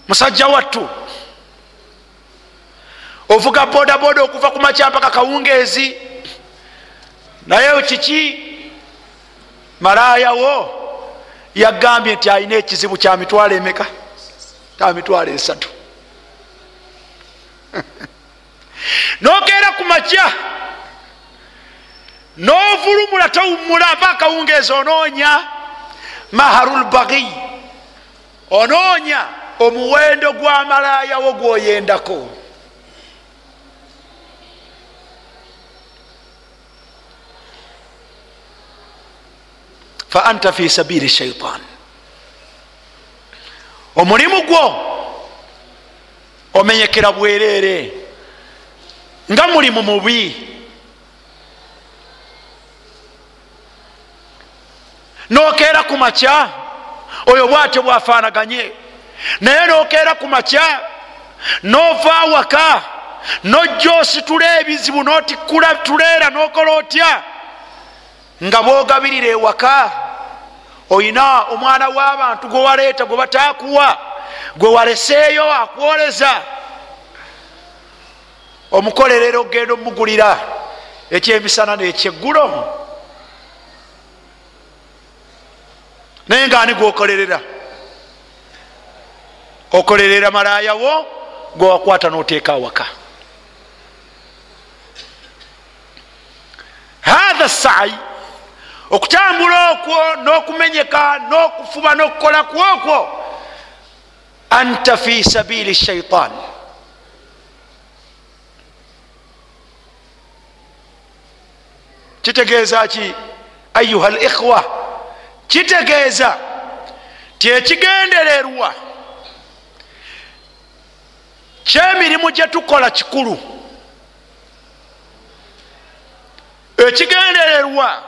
musajja wattu. Ovuga bodaboda okuva ku macampaka kawungeezi. Naye kiki? Malayawo yagambye nti alina ekizibu kya mitwalo emeka? Ta mitwalo esatu. Nokeera ku maca novulumula towumula ava akawungeezi onoonya. Maharulbagi onoonya omuwendo gwa malayawo gwoyendako. Fa anta fi sabili shaitan omulimu gwo omenyekera bwereere nga mulimu mubi. Nokeera ku makya oyo bwatyo bwafaanaganye naye nokeera ku makya nova waka nojja ositula ebizibu notikkula tuleera nokola otya? Nga bwogabirira ewaka oyina omwana w'abantu gwe waleeta gwe bataakuwa gwe waleseeyo akwoleza. Omukolerera okgenda omugulira ekyemisana nekyeggulo. Naye nga ani gwokolerera okolerera malayawo gwewakwata noteeka awaka. Hatha sai okutambula okwo n'okumenyeka n'okufuba n'okukola kwokwo anta fi sabili shaitan kitegeeza ki? Ayuha l ikhwa kitegeeza tyekigendererwa kyemirimu gyetukola kikulu. Ekigendererwa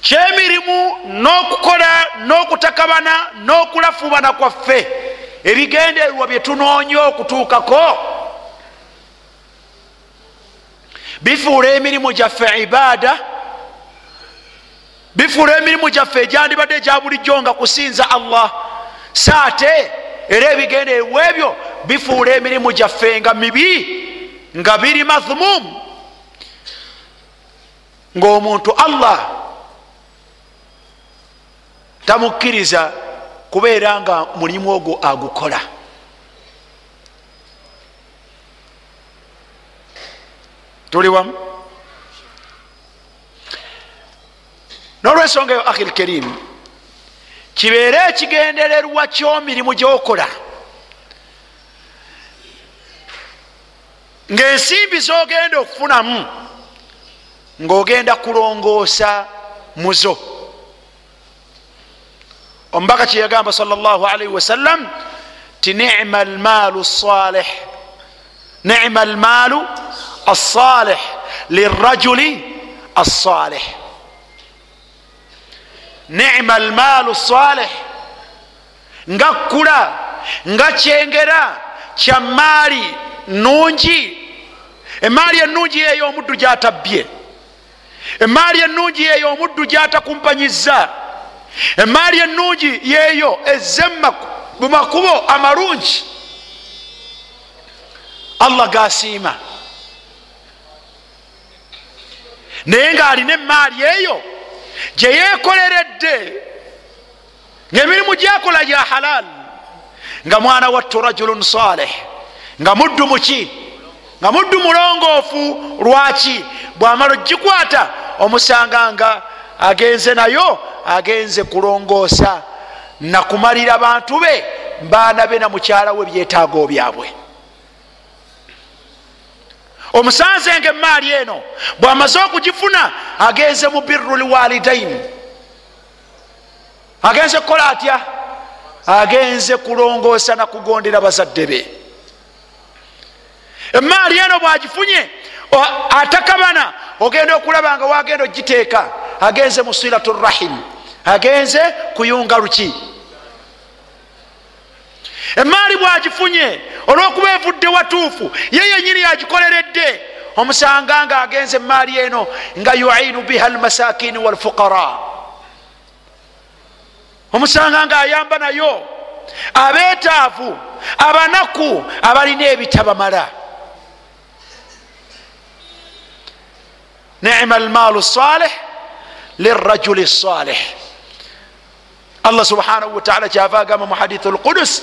kyemirimu n'okukola n'okutakabana n'okulafubana kwaffe. Ebigendererwa byetunoonya okutuukako bifuula emirimu gyaffe ibaada bifuula emirimu gyaffe egyandibadde egya bulijjo nga kusinza allah. Saate era ebigendererwa ebyo bifuula emirimu gyaffe nga mibi nga biri mathumum ngaomuntu allah tamukkiriza kubeera nga mulimu ogwo agukola. Tuli wamu? Nolwensonga eyo ahi lkerimu kibeere ekigendererwa kyomirimu gyokola. Ngaensimbi zogenda okufunamu ngaogenda kulongoosa muzo omubaka kyeyagamba sal llah alaihi wasallam ti nima almaalu salih nima almaalu alsalih lirajuli alsalih nima almaalu salih nga kkula nga kyengera kya maali nungi emaali enungi eyo omuddu gyatabbye. Emaali enungi yeyo omuddu gyatakumpanyiza emaali enungi yeyo ezze mu makubo amalungi. Allah gasiima. Naye ng'alina emaali eyo gyeyekoleredde ngaemirimu gyakola gya halal nga mwana wattu rajulun saleh nga muddu muki nga muddu mulongoofu lwaki bwamala ogikwata omusanga nga agenze nayo agenze kulongoosa nakumalira bantu be baana be na mukyala we byetaago byabwe omusanze nga emaali eno bwamaze okugifuna agenze mu biru lwalidaini agenze kukola atya? Agenze kulongoosa nakugondera bazadde be. Emaali eno bwagifunye atakabana ogenda okulaba nga wagenda ogiteeka agenze mu silatu rahim agenze kuyunga luki. Emaali bwagifunye olwokuba evudde watuufu ye yenyini yagikoleredde. Omusanga nga agenze emaali eno nga yuinu biha almasakini walfuqara omusanga nga ayamba nayo abeetaavu abanaku abalina ebitabamala. Nima almaalu salih lirajuli salih allah subhanahu wataala kyava agamba mu hadithu lqudus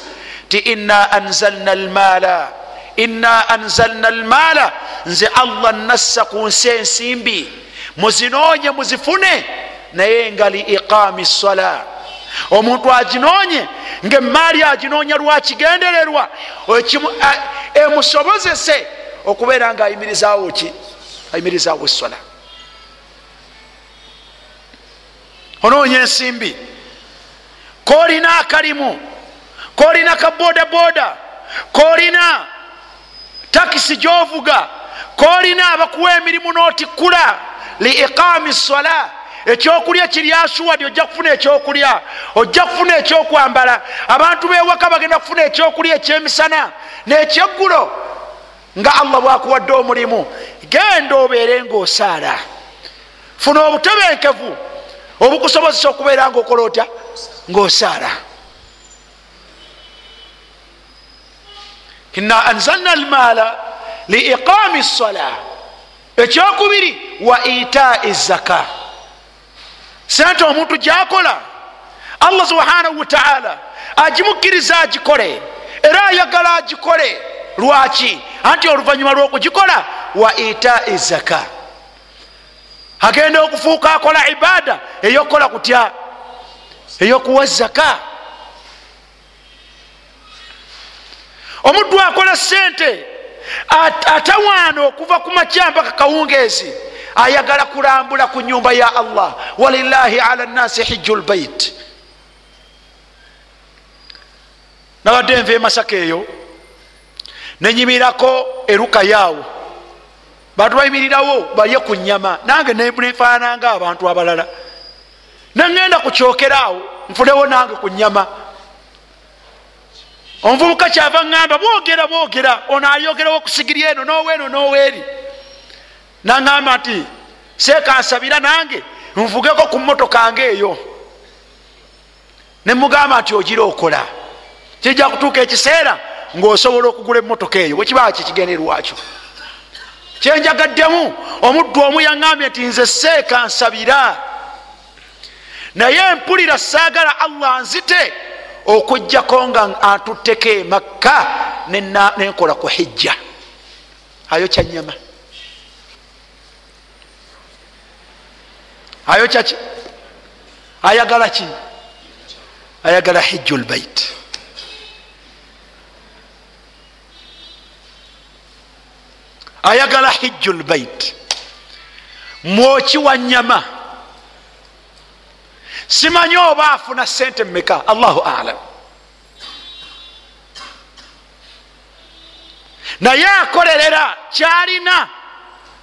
ti inna anzalna almaala inna anzalna almaala nze allah nassa ku nsi ensimbi. Muzinoonye muzifune. Naye nga liiqaami sala omuntu aginoonye ngaemaali aginoonya lwakigendererwa emusobozese okubeera nga ayimirizaawo ki? Ayimirizaawo esola onoonya ensimbi. Koolina akalimu koolina kabodaboda koolina takisi gyovuga koolina abakuwa emirimu n'otikkula liiqaami sola ekyokulya kiri asuwadi ojja kufuna ekyokulya. Ojja kufuna ekyokwambala. Abantu bewaka bagenda kufuna ekyokulya ekyemisana nekyeggulo nga allah bwakuwadde omulimu. Genda obeere ngaosaala funa obutebenkevu obukusobozesa okubeera ngaokola otya? Ngaosaala ina anzalna almaala liiqami sala ekyokubiri wa itai zaka sente omuntu gyakola allah subhanahu wataala agimukkiriza agikole era ayagala agikole. Lwaki? Anti oluvanyuma lwokugikola wa itai zaka agenda okufuuka akola ibaada eyokukola kutya? Eyokuwa zaka omuddu akola sente atawaana okuva ku macyambaka kawungeezi ayagala kulambula ku nyumba ya allah. Walilahi ala nnasi hijju lbait nabadde nva emasaka eyo nenyimirako eruka yaawo bantu bayimirirawo balye ku nyama nange nefaananga abantu abalala. Nengenda kukyokeraawo nfunewo nange ku nyama omuvubuka kyava ŋŋamba bwogera bwogera ono ayogerawo okusigiri eno noweeno noweeri naŋŋamba nti seekansabira nange nvugeko ku mmotoka ngaeyo nemugamba nti ogira okola. Kijja kutuuka ekiseera ngaosobola okugula emmotoka eyo wekibaa kikigenderwakyo kyenjagaddemu omuddu omu yaŋŋambye nti nze seekansabira naye mpulira saagala allah nzite okugjako nga atutteko emakka nenkola ku hijja. Ayo kyanyama ayo kyaki ayagala ki? Ayagala hijju lbait ayagala hijju lbait mwoki wa nyama simanyi oba afuna sente mumeka allahu alam naye akolerera kyalina.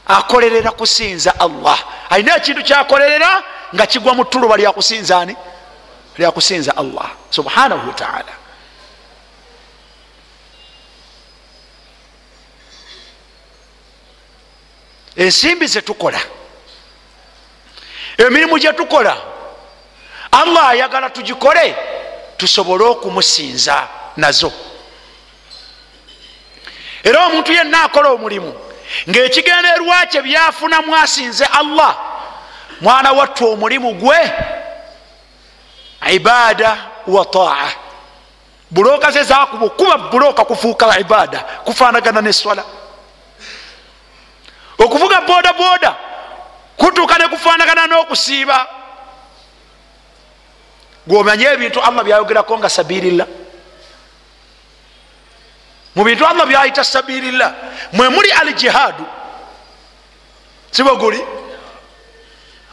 Akolerera kusinza allah. Alina ekintu kyakolerera nga kigwa mu tuluba lyakusinza ani? Lyakusinza allah subhanahu wataala ensimbi zetukola emirimu gyetukola allah ayagala tugikole tusobole okumusinza nazo. Era omuntu yenna akola omulimu ngaekigenderwa kye byafunamu asinze allah mwana watta omulimu gwe ibaada wa taa buloka ze zakuba okuba buloka kufuuka ibaada kufanagana neswala. Okuvuga boda boda kutuuka nekufanagana n'okusiiba gwomanye ebintu allah byayogerako nga sabirillah mu bintu allah byayita sabirillah mwe muli al jihaadu sibo guli?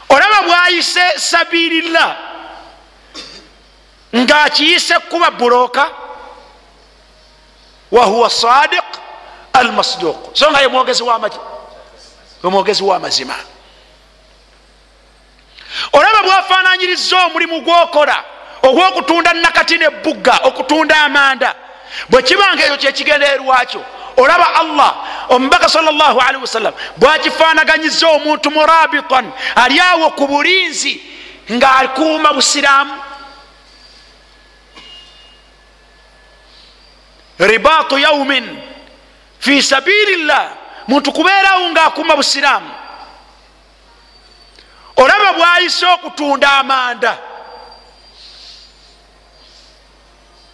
Olaba bwayise sabirillah ngaakiyise kuba buloka wahuwa sadiq al masduq so nga ye mwogezi wamazima olaba bwafananyiriza omulimu gwokola ogwokutunda nakati nebugga okutunda amanda bwekibanga ekyo kyekigendererwakyo olaba allah omubaka salllahalihi wasallam bwakifanaganyiza omuntu murabitan ali awo ku bulinzi ngaakuuma busiraamu. Ribatu yaumin fi sabilillah muntu kubeerawo ngaakuuma busiraamu olaba bwayise okutunda amanda.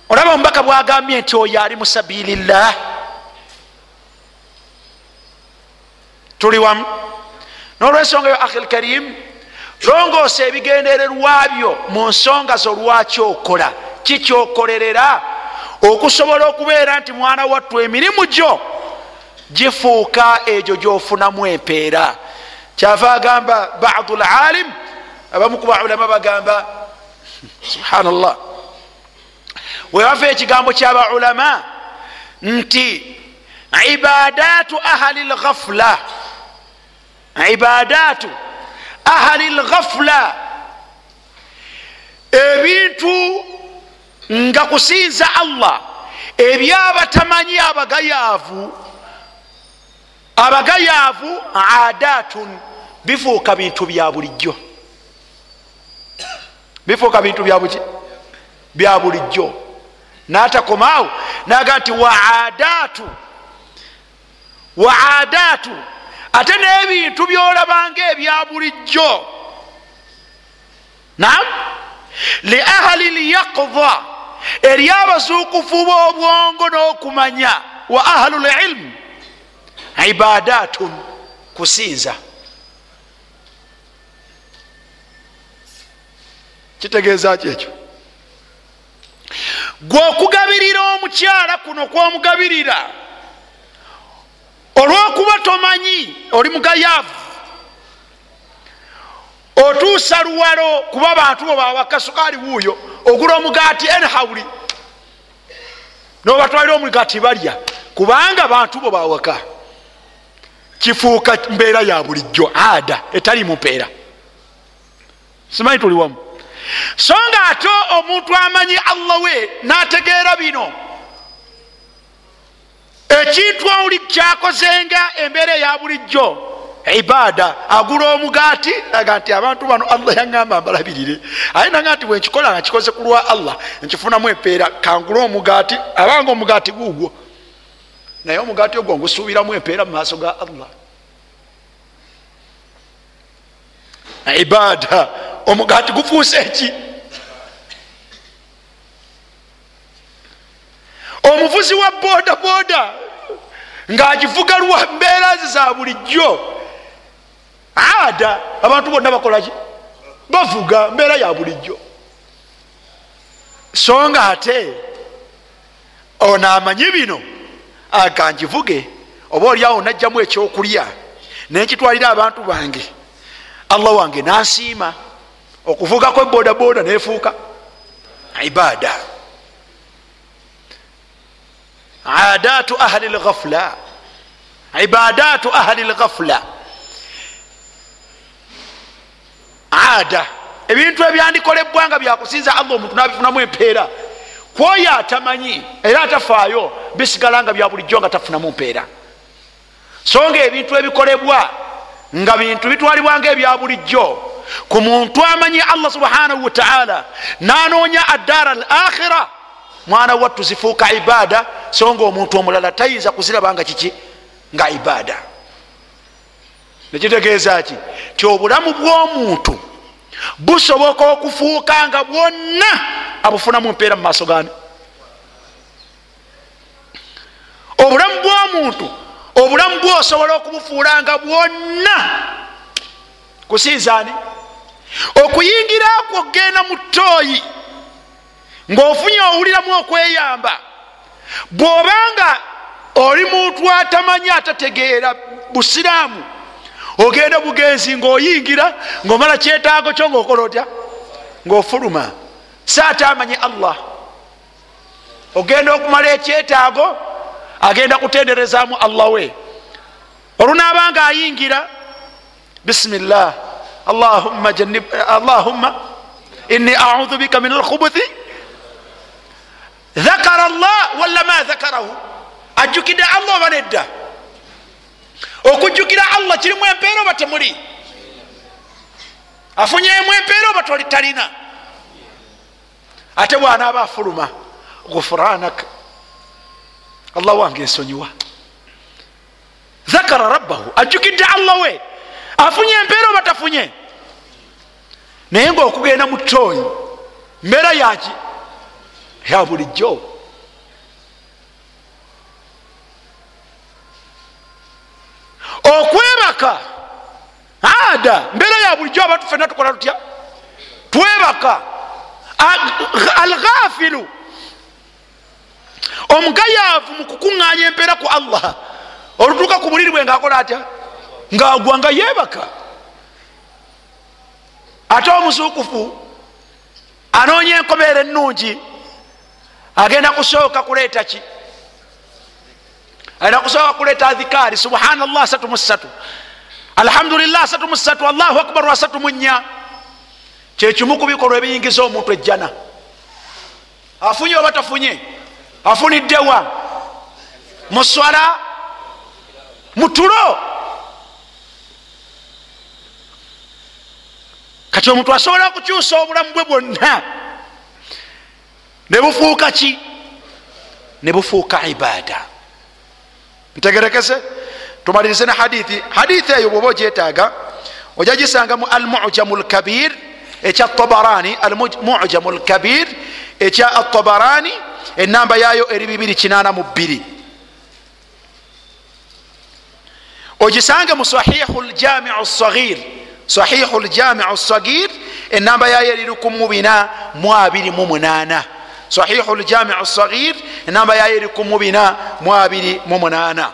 Olaba omubaka bwagambye nti oyo ali mu sabilillah. Tuli wamu. Nolwensonga yo ahi lkarim longoosa ebigendererwa byo mu nsonga zo lwaki okola. Kikyokolerera okusobola okubeera nti mwana wattu emirimu gyo gifuuka egyo gyofunamu empeera kyava agamba badu lalim abamu ku baulama bagamba subhanallah. Wewava ekigambo kyabaulama nti ibadatu ahali lghafula ibadatu ahali lghafula ebintu nga kusinza allah ebyabatamanyi abagayaavu abagayaavu adatun bifuuka bintu bya bulijjo. Bifuuka bintu bya bulijjo. Natakomaawo naga nti waadatu waadatu ate n'ebintu byolabanga ebya bulijjo. Nam li ahali lyakda eri abazuukufu b'obwongo n'okumanya wa ahlu lilmu ibadatun kusinza. Kitegeeza ki ekyo? Gwe okugabirira omukyala kuno kwomugabirira olwokuba tomanyi oli mugayaavu otuusa luwalo kuba bantu bo bawaka sukaali wuuyo ogula omugaati enhawuli nobatwalira omugaati balya kubanga bantu bo bawaka kifuuka mbeera ya bulijjo ada etali mumpeera simanyi tuli wamu. So nga ate omuntu amanyi allah we nategeera bino. Ekintu oli kyakozenga embeera eya bulijjo ibaada agula omugaati aga nti abantu bano allah yaŋamba mbalabirire. Aye naga nti bwenkikola nga kikoze ku lwa allah nkifunamu empeera kangula omugaati abanga omugaati guugwo naye omugaati ogwo ngusuubiramu empeera mu maaso ga allah. Ibaada omugaati gufuuse eki omuvuzi wa boda boda ngaagivuga lwa mbeera ze za bulijjo ada abantu bonna bakolaki bavuga mbeera ya bulijjo. So nga ate ono amanyi bino akangivuge oba oliawo najjamu ekyokulya nenkitwalira abantu bange. Allah wange nansiima okuvugako ebodaboda nefuuka. Ibaada. Adatu ahli lghafula ibadatu ahli lghafula ada ebintu ebyandikolebwa nga byakusinza allah omuntu nabifunamu empeera kwoyo atamanyi era atafaayo bisigala nga bya bulijjo nga tafunamu mpeera. So nga ebintu ebikolebwa nga bintu bitwalibwa nga ebya bulijjo ku muntu amanyi allah subhanahu wataala nanoonya addaara al akhira mwana wattu zifuuka ibaada so nga omuntu omulala tayinza kuziraba nga kiki? Nga ibaada. Nekitegeeza ki? Ti obulamu bw'omuntu busoboka okufuuka nga bwonna abufunamu mpeera mu maaso gani? Obulamu bw'omuntu obulamu bwosobola okubufuula nga bwonna kusinzaani okuyingira kwo okgenda mu ttooyi ng'ofunye owuliramu okweyamba bw'obanga oli muntu atamanyi atategeera busiraamu ogenda bugenzi ng'oyingira ng'omala kyetaago kyo ng'okola otya ng'ofuluma. Saate amanyi allah. Ogenda okumala ekyetaago agenda kutenderezaamu allah we. Olunaaba nga ayingira bisimillah allahumma, allahumma inni audhu bika min alkhubuthi dhakara allah wala ma dhakarahu. Ajjukidde allah oba nedda okujjukira allah kirimu empeera oba temuli? Afunyemu empeera oba talina? Ate bwanaaba afuluma gufuranak allah wange ensonyiwa dhakara rabbahu ajjukidde allah we. Afunye empeera oba tafunye? Naye ngaokugenda mu tooyi mbeera yaki ya bulijjo okwebaka. Ada mbeera ya bulijjo abantu fena tukola tutya? Twebaka. Alghafilu omugayaavu mu kukuŋŋaanya empeera ku allah. Olutuuka ku buliri bwe ngaakola atya? Ngaagwa nga yeebaka. Ate omuzuukufu anoonya enkobeera ennungi agenda kusooka kuleeta ki agenda kusooka kuleeta adhikaari subhanallah asatu musatu alhamdulillah asatu musatu allahu akbaru asatu munya. Kyekimu ku bikolwa ebiyingiza omuntu ejjana afunye oba tafunye? Afuniddewa muswala. Mutulo. Kati omuntu asobola kukyusa obulamu bwe bwonna ne bufuuka ki? Ne bufuuka ibaada ntegerekese tumalirize ne hadithi. Hadithi eyo bwoba ogyetaaga ojja gisanga mu almujamu lkabir ekya tabarani almujamu lkabir ekya atabarani enamba yayo eri 282 ogisange mu sahihu ljamiu sagir sahihu ljamiu sagir enamba yayo eri 1428 sahihu ljamiu sagir enamba yayo eri 1428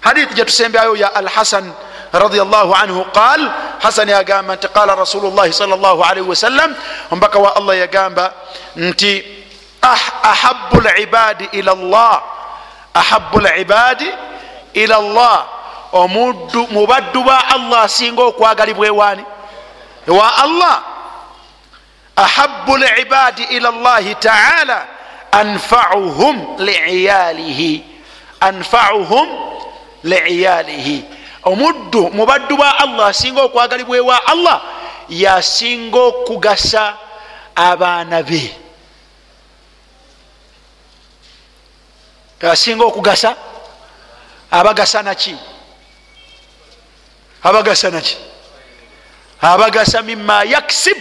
hadithi gyetusembayo ya alhasan رضي الله عنه قال حسن يقام انت قال رسول الله صلى الله عليه وسلم ومبكى الله يقام انت أحب العباد إلى الله أحب العباد إلى الله mubaddu ba allah asinga okwagalibwa ewaani ewa allah ahabu libadi ila llahi taala anfauhum liiyalihi anfauhum liiyalihi omuddu mubaddu ba allah asinga okwagalibwa ewa allah yasinga okugasa abaana be asinga okugasa abagasa naki abagasa naki abagasa mima yaksib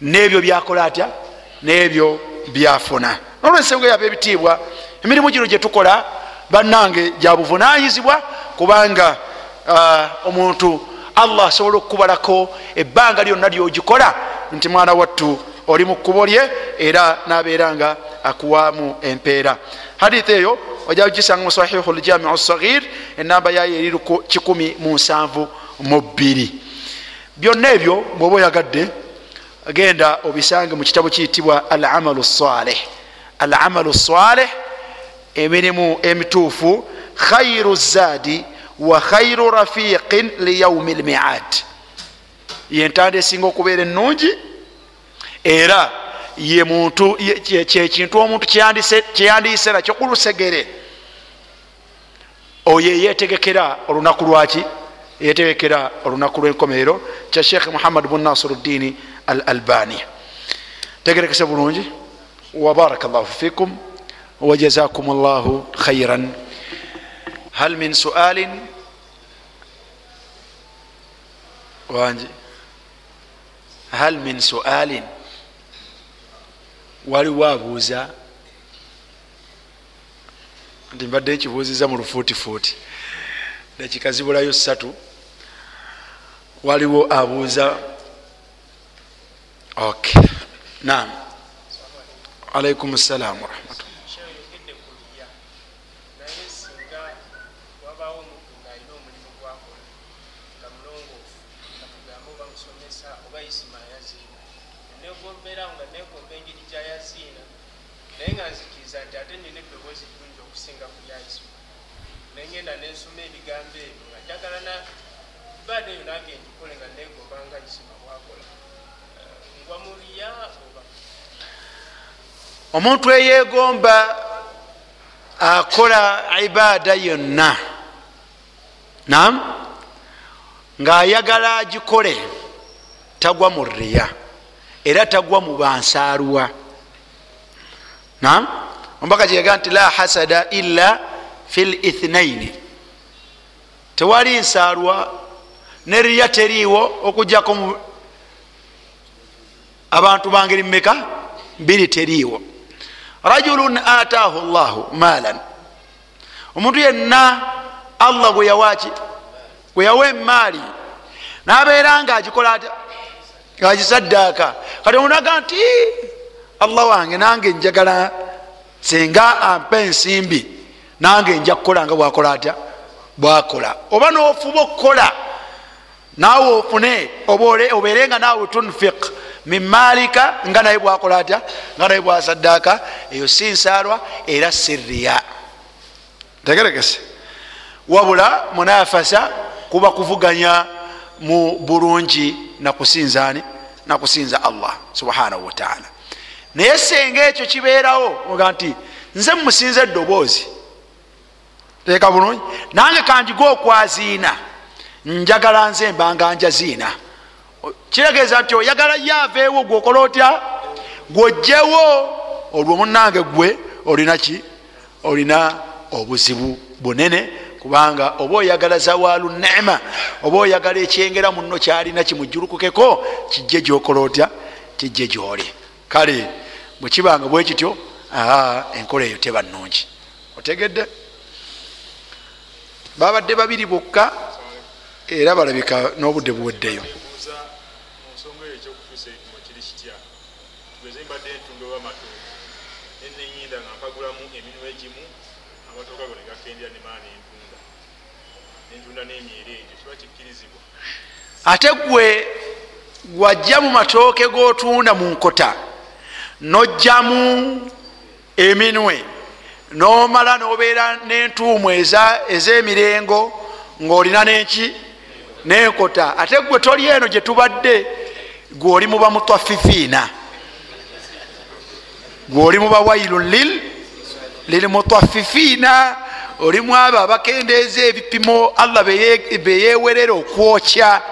nebyo byakola atya? Nebyo byafuna. Olwensenga yaba ebitiibwa. Emirimu gino gyetukola bannange gyabuvunanyizibwa kubanga uh, omuntu allah asobola okukubalako ebbanga lyonna lyogikola nti mwana wattu oli mu kkubo lye era nabeera nga akuwaamu empeera. Hadith eyo ojja gisanga mu sahihu ljamiu sagir enamba yayo eri 1 mu bbiri. Byonna ebyo bwoba oyagadde genda obisange mu kitabu kiyitibwa al amalu saleh al amalu saleh emirimu emituufu khairu zaadi wa khairu rafiqin liyaumi lmiad yentanda esinga okubeera ennungi era ye muntu kyekintu omuntu kyeyandiyise nakyo kulusegere oyo yetegekera olunaku lwaki? Yetegekera olunaku lwenkomerero kya sheekh muhammad bun nasiruddini al albani. Tegerekese bulungi wabaraka llahu fikum wajazakum llahu khairan hal min sualin? Wangi hal min sualin? Waliwo abuuza nti mbadde nkibuuziza mu lufuutifuuti. Nekikazibulayo ssatu. Waliwo abuuza ok nam alaikum ssalaamu warahmatullah naye nga nzikiriza nti ate nina eddoboozi ddungi okusinga ku lyaisma nengenda nensoma ebigambo ebyo nga njagala na ibaada eyo nange njikole nga negomba nga isima bwakola ngwa muliya oba omuntu eyegomba akola ibaada yonna. Nam ngaayagala agikole tagwa mu riya era tagwa mu bansaalwa nam ombaka kyega nti la hasada illa fi lithnaini tewali nsaalwa neriya teriiwo okujjako abantu bangeri mumeka mbiri teriiwo rajulun ataahu llahu maalan omuntu yenna allah gwe yawaki gwe yawa emaali nabeera nga agikola atya ngagisaddaaka. Kati omuntu aga nti allah wange nange njagala senga ampa ensimbi nange nja kukola nga bwakola atya? Bwakola. Oba nofuba okukola naawe ofune obeere nga naawe tunfik min malika nga naye bwakola atya? Nga naye bwasaddaaka? Eyo si nsaalwa era siriya tegerekese. Wabula munafasa kuba kuvuganya mu bulungi nakusinzani nakusinza allah subhanahu wataala naye senga ekyo kibeerawo oga nti nze musinza eddoboozi. Teeka bulungi. Nange kanjiga okwaziina njagala nze mbanga njaziina kitegeeza nti oyagala ye aveewo gweokola otya? Gwojjewo olwo munange gwe olina ki? Olina obuzibu bunene kubanga oba oyagala zawaalu nema oba oyagala ekyengera muno kyalina kimujulukukeko kijje gyokola otya? Kijje gyoli. Kale bwekibanga bwe kityo enkola eyo teba nungi otegedde? Babadde babiri bokka era balabika n'obudde buweddeyo ate gwe wajja mu matooke g'otunda mu nkota nojjamu eminwe nomala nobeera n'entuumu ez'emirengo ng'olina n'eki n'enkota. Ate gwe toli eno gye tubadde gwe oli muba mutwafifiina gwe oli muba wailun lil lilmutwafifiina olimu abo abakendeeza ebipimo allah beye- beyewerera okwokya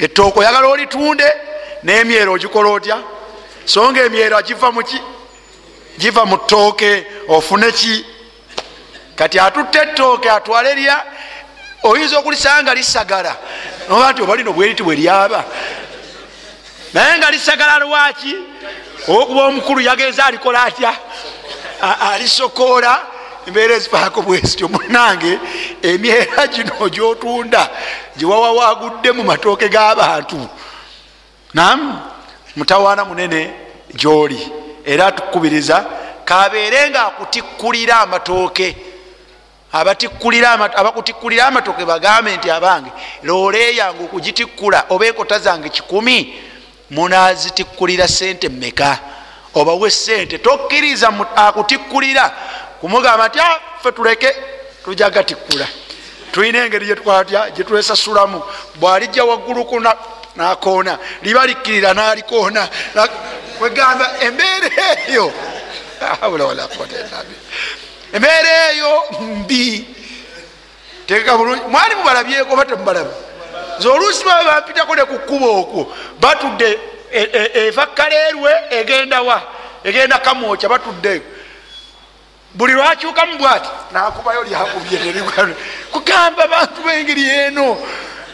ettooka oyagala olitunde n'emyero ogikola otya? So nga emyero agiva muki giva mu ttooke ofune ki? Kati atutte ettooke atwale lya oyinza okulisanga lisagala. Noba nti oba lino bweriti bwe lyaba. Naye nga lisagala lwaki? Okuba omukulu yagenza alikola atya? Alisokoola embeera ezifaako bwezityo munange emyera gino gyotunda giwawawagudde mu matooke g'abantu nam mutawaana munene gyoli. Era tukubiriza kabeere nga akutikkulira amatooke abakutikkulira amatooke bagambe nti abange loole yange okugitikkula oba enkota zange kikumi munazitikkulira sente mmeka? Obawe sente tokkiriza akutikkulira? Kumugamba nti "Ah, ffe tuleke tujagatikkula tulina engeri gyetukwatya gyetwesasulamu bwalijja wagguluku na- nakoona liba likkirira nalikoona Na- kwegamba embeera eyo. Billah. embeera eyo mbi. Tegeka bulungi. Mwali mubalabyeko oba temubalabe nze oluusi baba bampitako ne ku kkuba okwo batudde e- e- eva kaleerwe egenda wa? Egenda kamwokya batudde buli lwakyukamu bwati nakubayo lyakubye terigwa kugamba bantu bengeri eno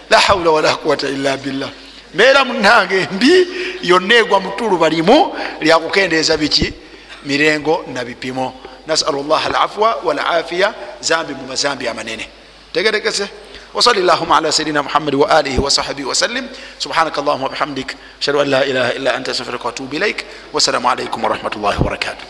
la haula wala quwata illa billah mbeera munange mbi yonna egwa mutulu balimu lyakukendeeza biki mirengo na bipimo nasalu llah alafwa walafiya zambi mu mazambi amanene tegerekese وصل اللهم على سيدنا محمد وآله وصحبه وسلم سبحانك اللهم وبحمدك أشهد أن لا إله إلا أنت أستغفرك وأتوب إليك والسلام عليكم ورحمة الله وبركاته